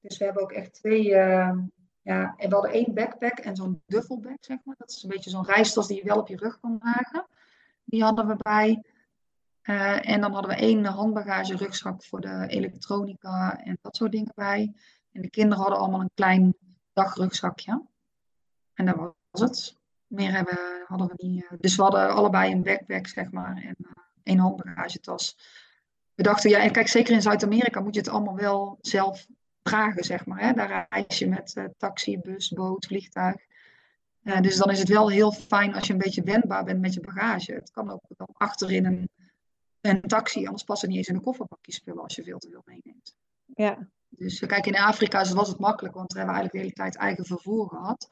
Dus we hebben ook echt twee, uh, ja, en we hadden één backpack en zo'n duffelbag, zeg maar. Dat is een beetje zo'n reistas die je wel op je rug kan dragen. Die hadden we bij. En dan hadden we één handbagage rugzak voor de elektronica en dat soort dingen bij. En de kinderen hadden allemaal een klein dagrugzakje. En dat was het. Meer hebben, hadden we niet. Uh, dus we hadden allebei een backpack, zeg maar, en uh, één handbagagetas. We dachten, ja, en kijk, zeker in Zuid-Amerika moet je het allemaal wel zelf dragen, zeg maar. Hè? Daar reis je met uh, taxi, bus, boot, vliegtuig. Uh, dus dan is het wel heel fijn als je een beetje wendbaar bent met je bagage. Het kan ook dan achterin een, een taxi, anders past het niet eens in een kofferbakje spullen als je veel te veel meeneemt. Ja. Dus kijk, in Afrika was het makkelijk, want we hebben eigenlijk de hele tijd eigen vervoer gehad.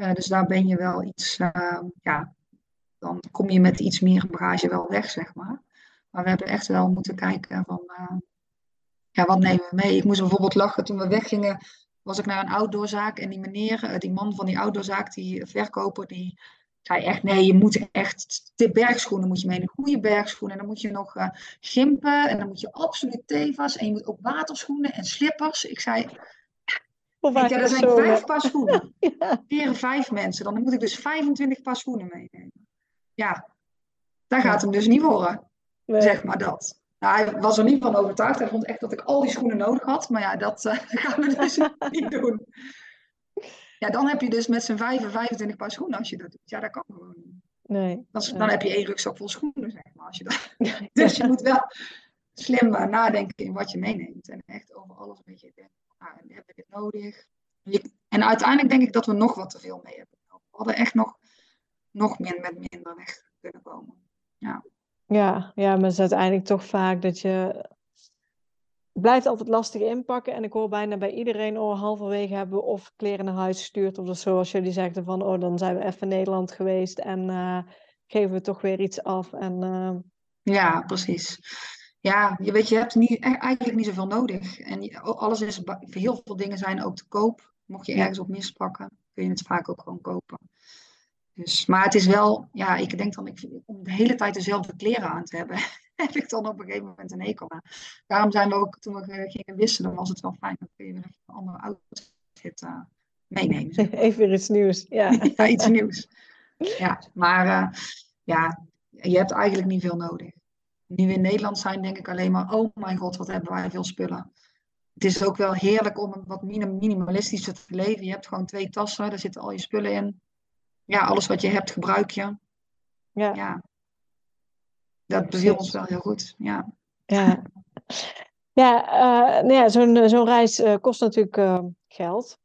Uh, dus daar ben je wel iets, uh, ja, dan kom je met iets meer bagage wel weg, zeg maar. Maar we hebben echt wel moeten kijken van, uh, ja, wat nemen we mee? Ik moest bijvoorbeeld lachen toen we weggingen, was ik naar een outdoorzaak en die meneer, die man van die outdoorzaak, die verkoper, die zei echt, nee, je moet echt, de bergschoenen moet je mee, een goede bergschoenen. En dan moet je nog uh, gimpen en dan moet je absoluut tevas en je moet ook waterschoenen en slippers. Ik zei, ja, er zijn vijf paar schoenen. ja. *laughs* vijf mensen, dan moet ik dus 25 paar schoenen meenemen. Ja, daar gaat hem dus niet worden, zeg maar dat. Nou, hij was er niet van overtuigd. Hij vond echt dat ik al die schoenen nodig had. Maar ja, dat *laughs* uh, gaan we dus *laughs* niet doen. Ja, dan heb je dus met z'n vijf 25 paar schoenen als je dat doet. Ja, dat kan gewoon niet. Nee. Dan, dan heb je één rugzak vol schoenen, zeg maar. Als je dat... dus je moet wel slim nadenken in wat je meeneemt. En echt over alles een beetje denken. Nou, hebben we dit nodig? En uiteindelijk denk ik dat we nog wat te veel mee hebben. We hadden echt nog, nog meer met minder weg kunnen komen. Ja. Ja, ja, maar het is uiteindelijk toch vaak dat je blijft altijd lastig inpakken. En ik hoor bijna bij iedereen, oh, halverwege hebben we of kleren naar huis gestuurd. Of zoals jullie zeggen van, oh, dan zijn we even in Nederland geweest en uh, geven we toch weer iets af. En, uh... Ja, precies. Ja, je weet, je hebt niet, e-, eigenlijk niet zoveel nodig. En alles is, heel veel dingen zijn ook te koop. Mocht je ergens op mispakken, kun je het vaak ook gewoon kopen. Dus, maar het is wel, ja, ik denk dan, ik, om de hele tijd dezelfde kleren aan te hebben, *laughs* heb ik dan op een gegeven moment een hekel aan. Daarom zijn we ook, toen we gingen wisselen, was het wel fijn. Dan kun je weer een andere outfit uh, meenemen. *laughs* Even weer iets nieuws, ja. *laughs* ja, iets nieuws. Ja, maar uh, ja, je hebt eigenlijk niet veel nodig. Nu in Nederland zijn, denk ik alleen maar, oh mijn god, wat hebben wij veel spullen. Het is ook wel heerlijk om wat minimalistischer te leven. Je hebt gewoon twee tassen, daar zitten al je spullen in ja, alles wat je hebt gebruik je. Ja. ja. Dat beviel ons wel heel goed. Ja. Ja, ja, uh, nou ja zo'n zo'n reis uh, kost natuurlijk uh, geld.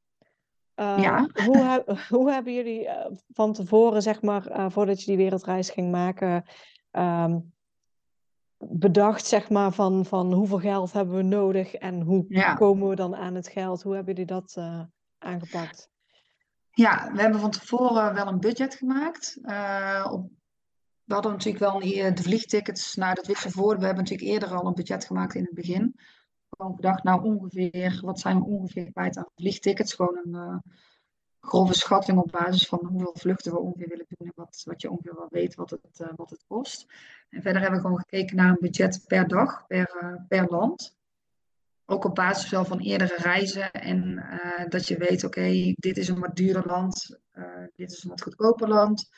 ja. Hoe, *laughs* hoe hebben jullie van tevoren, zeg maar, voordat je die wereldreis ging maken, um, bedacht, zeg maar, van, van hoeveel geld hebben we nodig en hoe ja. komen we dan aan het geld? Hoe hebben jullie dat aangepakt? Ja, we hebben van tevoren wel een budget gemaakt. Uh, op, we hadden natuurlijk wel een, de vliegtickets. Nou, dat wisten we voor. We hebben natuurlijk eerder al een budget gemaakt in het begin. Gewoon gedacht, nou ongeveer, wat zijn we ongeveer kwijt aan vliegtickets? Gewoon een uh, grove schatting op basis van hoeveel vluchten we ongeveer willen doen. En wat, wat je ongeveer wel weet wat het, uh, wat het kost. En verder hebben we gewoon gekeken naar een budget per dag, per, per land ook op basis van eerdere reizen en uh, dat je weet, oké, dit is een wat duurder land, dit is een wat goedkoper land.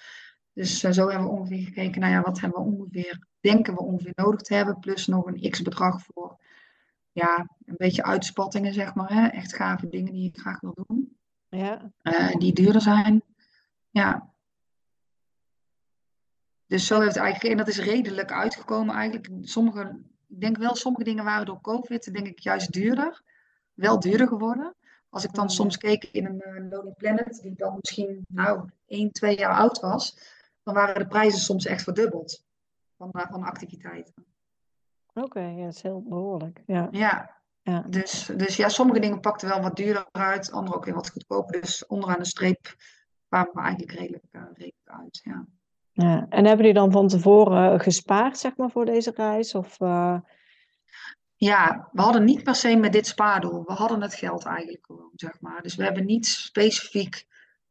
Dus zo hebben we ongeveer gekeken, nou ja, wat hebben we ongeveer, denken we ongeveer nodig te hebben, plus nog een x bedrag voor, ja, een beetje uitspattingen, zeg maar, hè? echt gave dingen die je graag wil doen. Ja. die duurder zijn, ja. Dus zo heeft het eigenlijk, en dat is redelijk uitgekomen eigenlijk. Sommige ik denk wel, sommige dingen waren door COVID, denk ik, juist duurder. Wel duurder geworden. Als ik dan mm. soms keek in een uh, Lonely Planet, die dan misschien nou 1, 2 jaar oud was, dan waren de prijzen soms echt verdubbeld van, uh, van activiteiten. Oké, ja, dat is heel behoorlijk. Ja. ja. Ja. Dus, dus ja, sommige dingen pakten wel wat duurder uit, andere ook weer wat goedkoper. Dus onderaan de streep kwamen we eigenlijk redelijk, uh, redelijk uit. Ja. Ja. En hebben jullie dan van tevoren gespaard, zeg maar, voor deze reis? Of, uh... Ja, we hadden niet per se met dit spaardoel. We hadden het geld eigenlijk gewoon, zeg maar. Dus we hebben niet specifiek...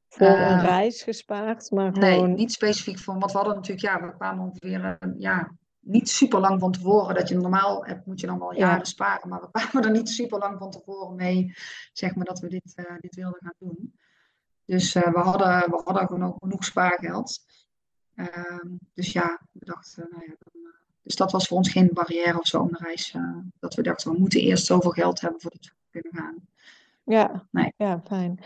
Voor uh, een reis gespaard, maar gewoon... Nee, niet specifiek voor... Want we hadden natuurlijk, ja, we kwamen ongeveer... Ja, niet super lang van tevoren. Dat je normaal hebt, moet je dan wel jaren ja. sparen. Maar we kwamen er niet super lang van tevoren mee, zeg maar, dat we dit, dit wilden gaan doen. Dus we, hadden, we hadden genoeg, genoeg spaargeld. Ehm, dus ja, we dachten, nou ja, dan, uh, dus dat was voor ons geen barrière of zo om de reis. Dat we dachten, we moeten eerst zoveel geld hebben voordat we kunnen gaan. Ja, nee. ja fijn.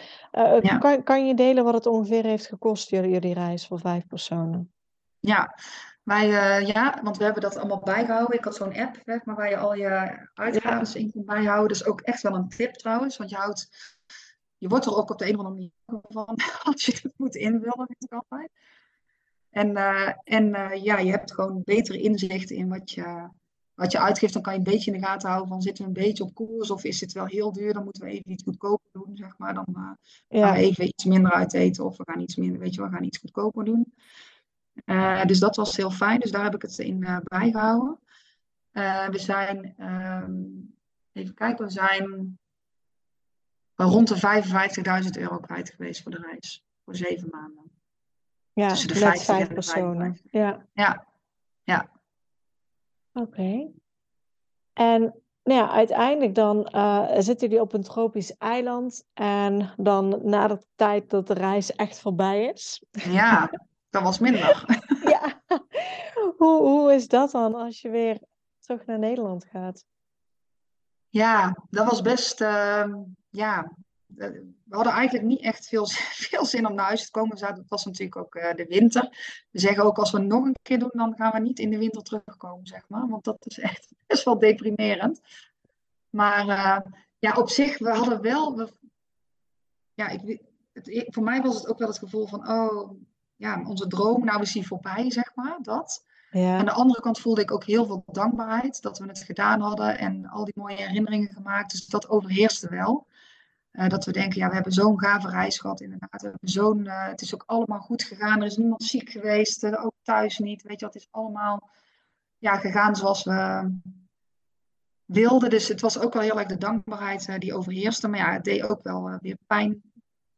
Ja. Kan, kan je delen wat het ongeveer heeft gekost, jullie, jullie reis voor vijf personen? Ja, wij, ja, want we hebben dat allemaal bijgehouden. Ik had zo'n app, maar, waar je al je uitgaven ja. in kunt bijhouden. Dat is ook echt wel een tip trouwens, want je houdt je wordt er ook op de een of andere manier van *laughs* als je het moet invullen, vind ik altijd. En, uh, en uh, ja, je hebt gewoon betere inzicht in wat je, wat je uitgeeft. Dan kan je een beetje in de gaten houden van zitten we een beetje op koers of is het wel heel duur. Dan moeten we even iets goedkoper doen, zeg maar. Dan uh, ja. gaan we even iets minder uit eten of we gaan iets minder, weet je, we gaan iets goedkoper doen. Dus dat was heel fijn. Dus daar heb ik het in bijgehouden. we zijn, ehm, even kijken, we zijn rond de 55.000 euro kwijt geweest voor de reis. Voor zeven maanden. Ja, Tussen de 50 vijf personen. Ja. Ja. ja. Oké. En nou ja, uiteindelijk dan uh, zitten jullie op een tropisch eiland. En dan na de tijd dat de reis echt voorbij is. Ja, *laughs* dat was minder. *laughs* ja. Hoe, hoe is dat dan als je weer terug naar Nederland gaat? Ja, dat was best, uh, ja, we hadden eigenlijk niet echt veel, *laughs* veel zin om naar huis te komen. Het was natuurlijk ook uh, de winter. We zeggen ook als we nog een keer doen, dan gaan we niet in de winter terugkomen, zeg maar. Want dat is echt *laughs* best wel deprimerend. Maar uh, ja, op zich, we hadden wel. We, ja, ik, het, voor mij was het ook wel het gevoel van, oh, ja, onze droom, nou is die voorbij, zeg maar. Dat. Ja. Aan de andere kant voelde ik ook heel veel dankbaarheid dat we het gedaan hadden en al die mooie herinneringen gemaakt. Dus dat overheerste wel. Uh, dat we denken, ja, we hebben zo'n gave reis gehad inderdaad. We hebben zo'n, uh, het is ook allemaal goed gegaan. Er is niemand ziek geweest, uh, ook thuis niet. Weet je, het is allemaal ja, gegaan zoals we wilden. Dus het was ook wel heel erg de dankbaarheid die overheerste. Maar ja, het deed ook wel weer pijn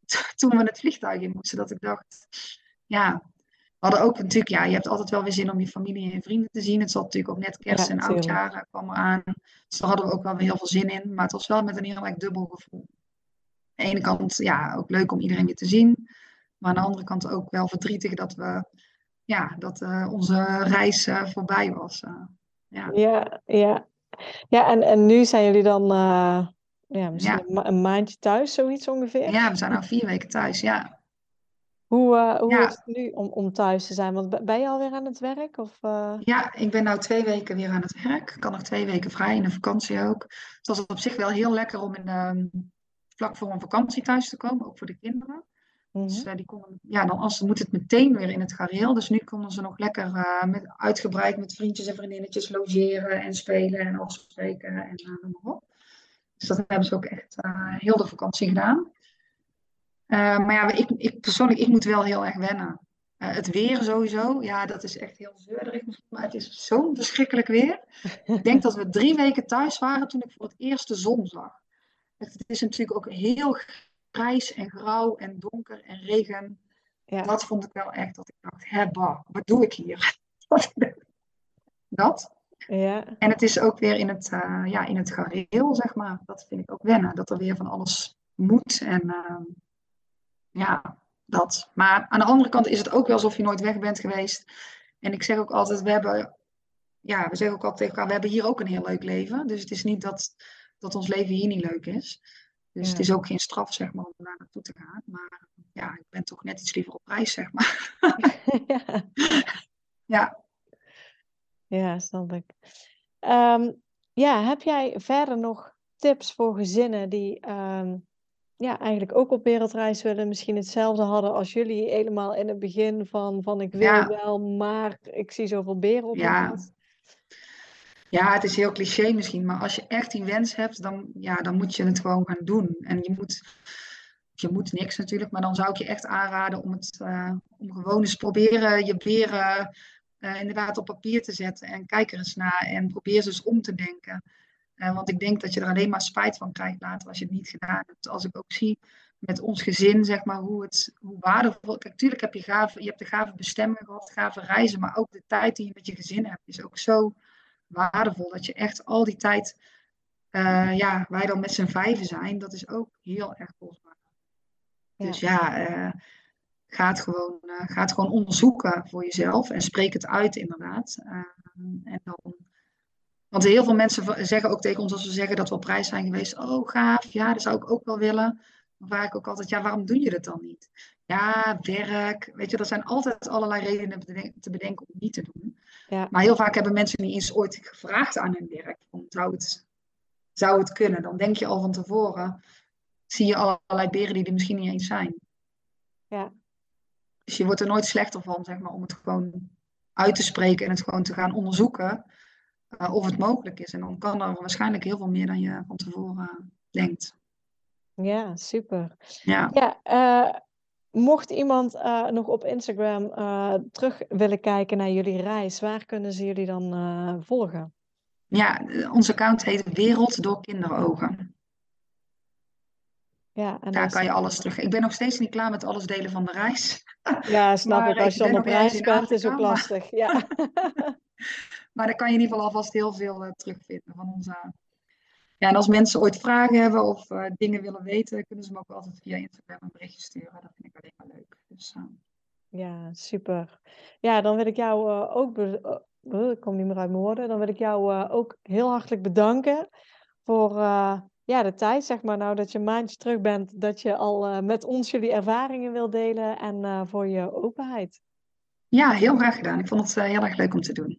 *laughs* toen we het vliegtuig in moesten. Dat ik dacht, ja, we hadden ook natuurlijk, ja, je hebt altijd wel weer zin om je familie en vrienden te zien. Het zat natuurlijk ook net kerst en oudjaar kwam eraan. Dus daar hadden we ook wel weer heel veel zin in. Maar het was wel met een heel erg dubbel gevoel. Aan de ene kant, ja, ook leuk om iedereen weer te zien. Maar aan de andere kant ook wel verdrietig dat we, ja, dat uh, onze reis uh, voorbij was. Uh, ja. ja, ja. Ja, en, en nu zijn jullie dan ja, misschien ja. een maandje thuis, zoiets ongeveer? Ja, we zijn al vier weken thuis, ja. Hoe, uh, hoe ja. is het nu om, om thuis te zijn? Want ben je alweer aan het werk? Of, uh... Ja, ik ben nu twee weken weer aan het werk. Ik kan nog twee weken vrij in de vakantie ook. Het was op zich wel heel lekker om in de, vlak voor een vakantie thuis te komen, ook voor de kinderen. Mm -hmm. Dus uh, die konden, ja, dan als, moet het meteen weer in het gareel. Dus nu konden ze nog lekker uh, met, uitgebreid met vriendjes en vriendinnetjes logeren en spelen en afspreken en uh, noem maar op. Dus dat hebben ze ook echt heel de vakantie gedaan. Maar ja, ik, ik, persoonlijk, ik moet wel heel erg wennen. het weer sowieso, ja, dat is echt heel zeurderig. Maar het is zo'n verschrikkelijk weer. *laughs* ik denk dat we drie weken thuis waren toen ik voor het eerst de zon zag. Het is natuurlijk ook heel grijs en grauw en donker en regen. Ja. Dat vond ik wel echt dat ik dacht, hebba, wat doe ik hier? *laughs* dat. Ja. En het is ook weer in het, uh, ja, in het gareel, zeg maar. Dat vind ik ook wennen. Dat er weer van alles moet. En uh, ja, dat. Maar aan de andere kant is het ook wel alsof je nooit weg bent geweest. En ik zeg ook altijd, we hebben... Ja, we zeggen ook altijd tegen elkaar, we hebben hier ook een heel leuk leven. Dus het is niet dat dat ons leven hier niet leuk is. Dus het is ook geen straf, zeg maar, om daar naartoe te gaan. Maar ja, ik ben toch net iets liever op reis, zeg maar. *laughs* ja. ja. Ja, snap ik. Um, ja, heb jij verder nog tips voor gezinnen die um, ja, eigenlijk ook op wereldreis willen, misschien hetzelfde hadden als jullie helemaal in het begin van, van ik wil ja. wel, maar ik zie zoveel beren op ja. pad. Ja, het is heel cliché misschien, maar als je echt die wens hebt, dan, ja, dan moet je het gewoon gaan doen. En je moet, je moet niks natuurlijk, maar dan zou ik je echt aanraden om, het, uh, om gewoon eens proberen je beren uh, inderdaad op papier te zetten. En kijk er eens naar en probeer ze eens om te denken. Uh, want ik denk dat je er alleen maar spijt van krijgt later als je het niet gedaan hebt. Als ik ook zie met ons gezin, zeg maar, hoe, het, hoe waardevol... Kijk, natuurlijk heb je, gave, je hebt de gave bestemming gehad, gave reizen, maar ook de tijd die je met je gezin hebt is ook zo waardevol. Dat je echt al die tijd, uh, ja, wij dan met z'n vijven zijn, dat is ook heel erg kostbaar. Ja. Dus ja, uh, ga, het gewoon, ga het gewoon onderzoeken voor jezelf en spreek het uit inderdaad. en dan, want heel veel mensen zeggen ook tegen ons als we zeggen dat we op prijs zijn geweest, oh gaaf, ja, dat zou ik ook wel willen. Dan vraag ik ook altijd, ja, waarom doe je dat dan niet? Ja, werk. Weet je, er zijn altijd allerlei redenen te bedenken om niet te doen. Ja. Maar heel vaak hebben mensen niet eens ooit gevraagd aan hun werk. Zou het, zou het kunnen? Dan denk je al van tevoren, zie je allerlei beren die er misschien niet eens zijn. Ja. Dus je wordt er nooit slechter van, zeg maar, om het gewoon uit te spreken en het gewoon te gaan onderzoeken uh, of het mogelijk is. En dan kan er waarschijnlijk heel veel meer dan je van tevoren denkt. Ja, super. Ja, Ja, eh, mocht iemand eh, nog op Instagram eh, terug willen kijken naar jullie reis, waar kunnen ze jullie dan volgen? ja onze account heet Wereld door Kinderogen. Ja, en Daar kan je alles terug. Ik ben nog steeds niet klaar met alles delen van de reis. Ja, snap Maar ik. Als je dan op reis bent, is ook lastig. Ja. *laughs* Maar daar kan je in ieder geval alvast heel veel eh, terugvinden van onze. Ja, en als mensen ooit vragen hebben of eh, dingen willen weten, kunnen ze me ook altijd via Instagram een berichtje sturen. Dat vind ik alleen maar leuk. Dus, eh, Ja, super. Ja, dan wil ik jou ook, eh, ik kom niet meer uit mijn woorden, dan wil ik jou ook heel hartelijk bedanken voor ja, de tijd, zeg maar, nou dat je een maandje terug bent, dat je al met ons jullie ervaringen wil delen en voor je openheid. ja, heel graag gedaan. Ik vond het heel erg leuk om te doen.